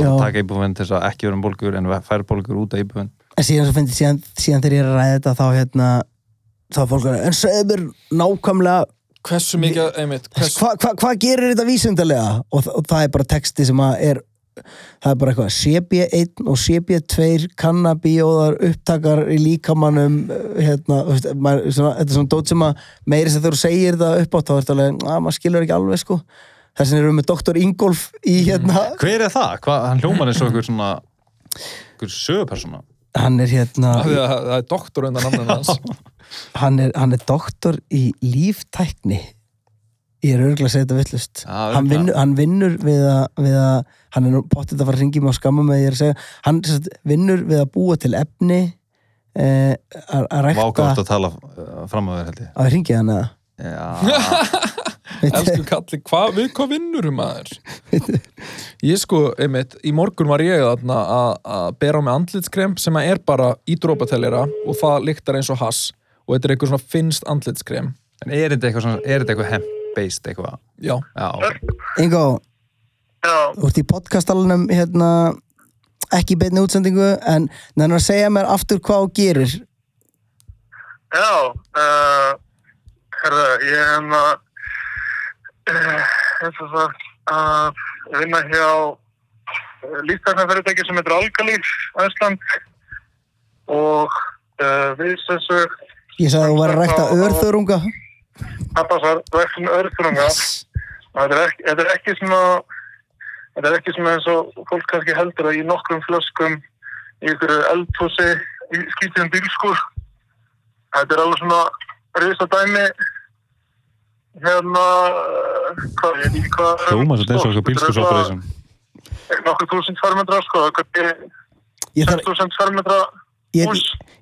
Að taka íbúfinn til þess að ekki vera um bólgur en færa bólgur út af íbúfinn.
En síðan, svo fyndi, síðan, síðan þegar ég er að ræða þetta þá hérna þá er fólk að en segðu mér nákvæmlega
hversu mikið, einmitt, hversu,
hvað hva, hva gerir þetta vísindarlega og, og það er bara texti sem að er það er bara eitthvað CB1 og CB2 kannabíóðar upptakar í líkamannum hérna, þetta er svona dót sem að meiri sem þú segir það upp átt þá er þetta alveg, að maður skilur ekki alveg sko þess vegna erum við með Dr. Ingolf í hérna,
Hver er það? Hva, hann hljómar eins og einhver svona einhver sögupersona.
hann er hérna
af því að það er doktor undan namnum hans
hann er, hann er doktor í líftækni ég er örgulega að segja þetta villust
Já,
hann, vinnur, hann vinnur við að, við að hann er nú pottið að fara að ringi mig og skamma mig ég er að segja, hann sagt, vinnur við að búa til efni eh, að rækta
Vákátt að tala uh, fram á þér held ég.
að ringi hann eða
Já,
elsku kalli, hva, við hvað vinnur um maður? Ég. Sko, einmitt í morgun var ég að- að bera á mig andlitskrem sem er bara í drópateljara og það lyktar eins og hass og þetta er eitthvað svona finnst andlitskrem.
En er þetta eitthvað, svona- er þetta eitthvað hemp-based eitthvað?
já,
Já,
Ingo, þú ert í podcastalunum hérna, ekki í beinni útsendingu en nefnir að segja mér aftur hvað þú gerir.
Já, uh, herra, ég er hérna, sagt, að vinna hjá lífstæknarfyrirtæki sem heitir Algalíf Æsland og uh, við sagt,
ég sagði að þú var að rækta örþörunga
að passa ræktum örþrunga. Þetta er ekki, þetta er ekki svona, þetta er ekki svona eins og fólk kannski heldur að í nokkrum flöskum í ykkur eldhúsi í skýtum bílskur. Þetta er alveg svona risa dæmi hérna, hvað, veit ekki hvað.
hljómar þetta eins og eitthvað bílskursoperation.
Nokkur þúsund fermetra, sko, hvað er
ég, þarf,
þúsund fermetra
ég,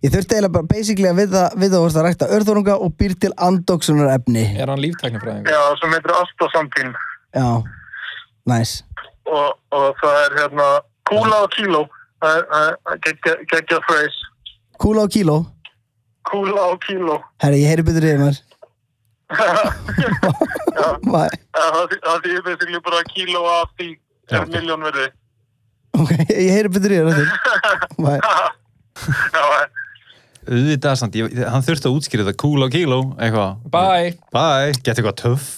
ég þurfti eiginlega bara basically að við það við það vorst að rækta örþörunga og býr til andoksunar efni
er hann líftæknifræðingur
Já, sem heitir Altasampín
já, næs
og, og það er hérna kúla og kíló. Er- er geggja- phrase.
kúla og kíló
Kúla og kíló.
herri, ég heyri betur í þér
Já,
maður
það þý- það þýðir basically bara kíló af því er
ok.
miljón verði.
ok, ég heyri betur í
Já,
Auðvitað samt, ég, hann þurfti að útskýra þetta cool á kíló, eitthvað.
bye,
Bye, gett eitthvað töff.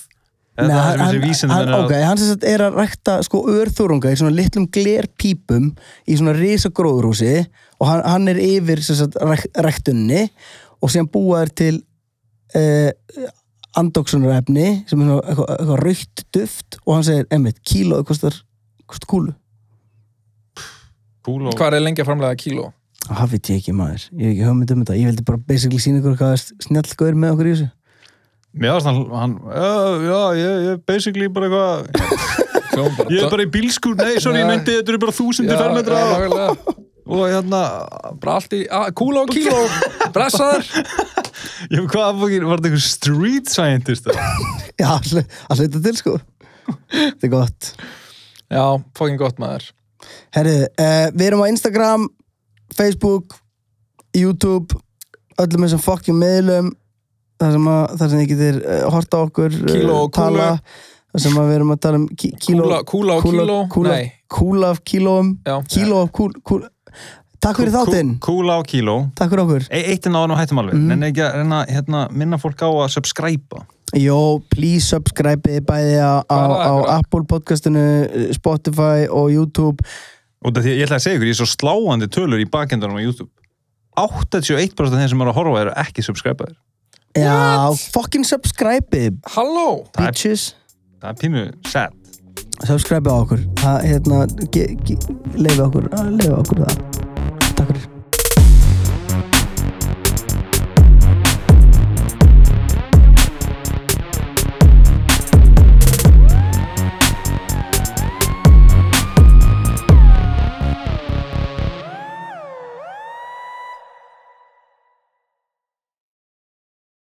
Nei,
Þetta er
hann,
sem þessi
hann, ok, hann sem sagt er að rækta sko örþörunga í svona litlum glerpípum í svona risa gróðurhúsi og hann, hann er yfir sem sagt ræk, ræktunni og síðan búa er til eh, andoksunarefni sem er eitthvað, eitthvað raukt duft og hann segir, emmitt, kílóið kostar, kostar kúlu.
Og...
hvað er lengi að framlega kíló?
Það veit ég ekki maður, ég hef ekki hugmynd um þetta. Ég vildi bara basically sína ykkur hvað er snjallgöður með okkur í þessu.
Mér varst hann, já, já, ég, ég basically bara eitthvað, ég er bara í bílskur, nei, sorry, ég meinti, þetta eru bara þúsundir
Já,
fermetra.
já.
Og hérna,
bara allt í, kúla og kíló blessaður
ég, hvað fokkin, var þetta einhver street scientist? eða?
já, að hluta til sko þetta er gott
já, fucking gott maður
Herri, uh, við erum á Instagram, Facebook, YouTube, öllum þessum fucking miðlum, þar sem, að, þar sem þið getur uh, horta okkur, uh,
Kíló og kúlu.
tala, þar sem að við erum að tala um kí, kíló,
Kúla- kúla og kíló?
kúla, kúla af kílóum,
Já.
kíló af kúl, kúl, takk fyrir þáttinn,
Cool á kíló.
takk fyrir okkur.
E eitt en áður og hættum alveg,
Mhm.
en ekki að reyna, hérna, minna fólk á að subscribe
Jó, please subscribe bæði á, á, á? Apple podcastinu, Spotify og YouTube.
og það því ég ætla að segja ykkur, ég er svo sláandi tölur í bakendanum á YouTube 81% af þeim sem eru að horfa eru ekki subscribe-aðir
Já, fucking subscribe,
halló
bitches.
það er pínu sad
subscribe á okkur. Það, hérna, leifa okkur, leifa okkur það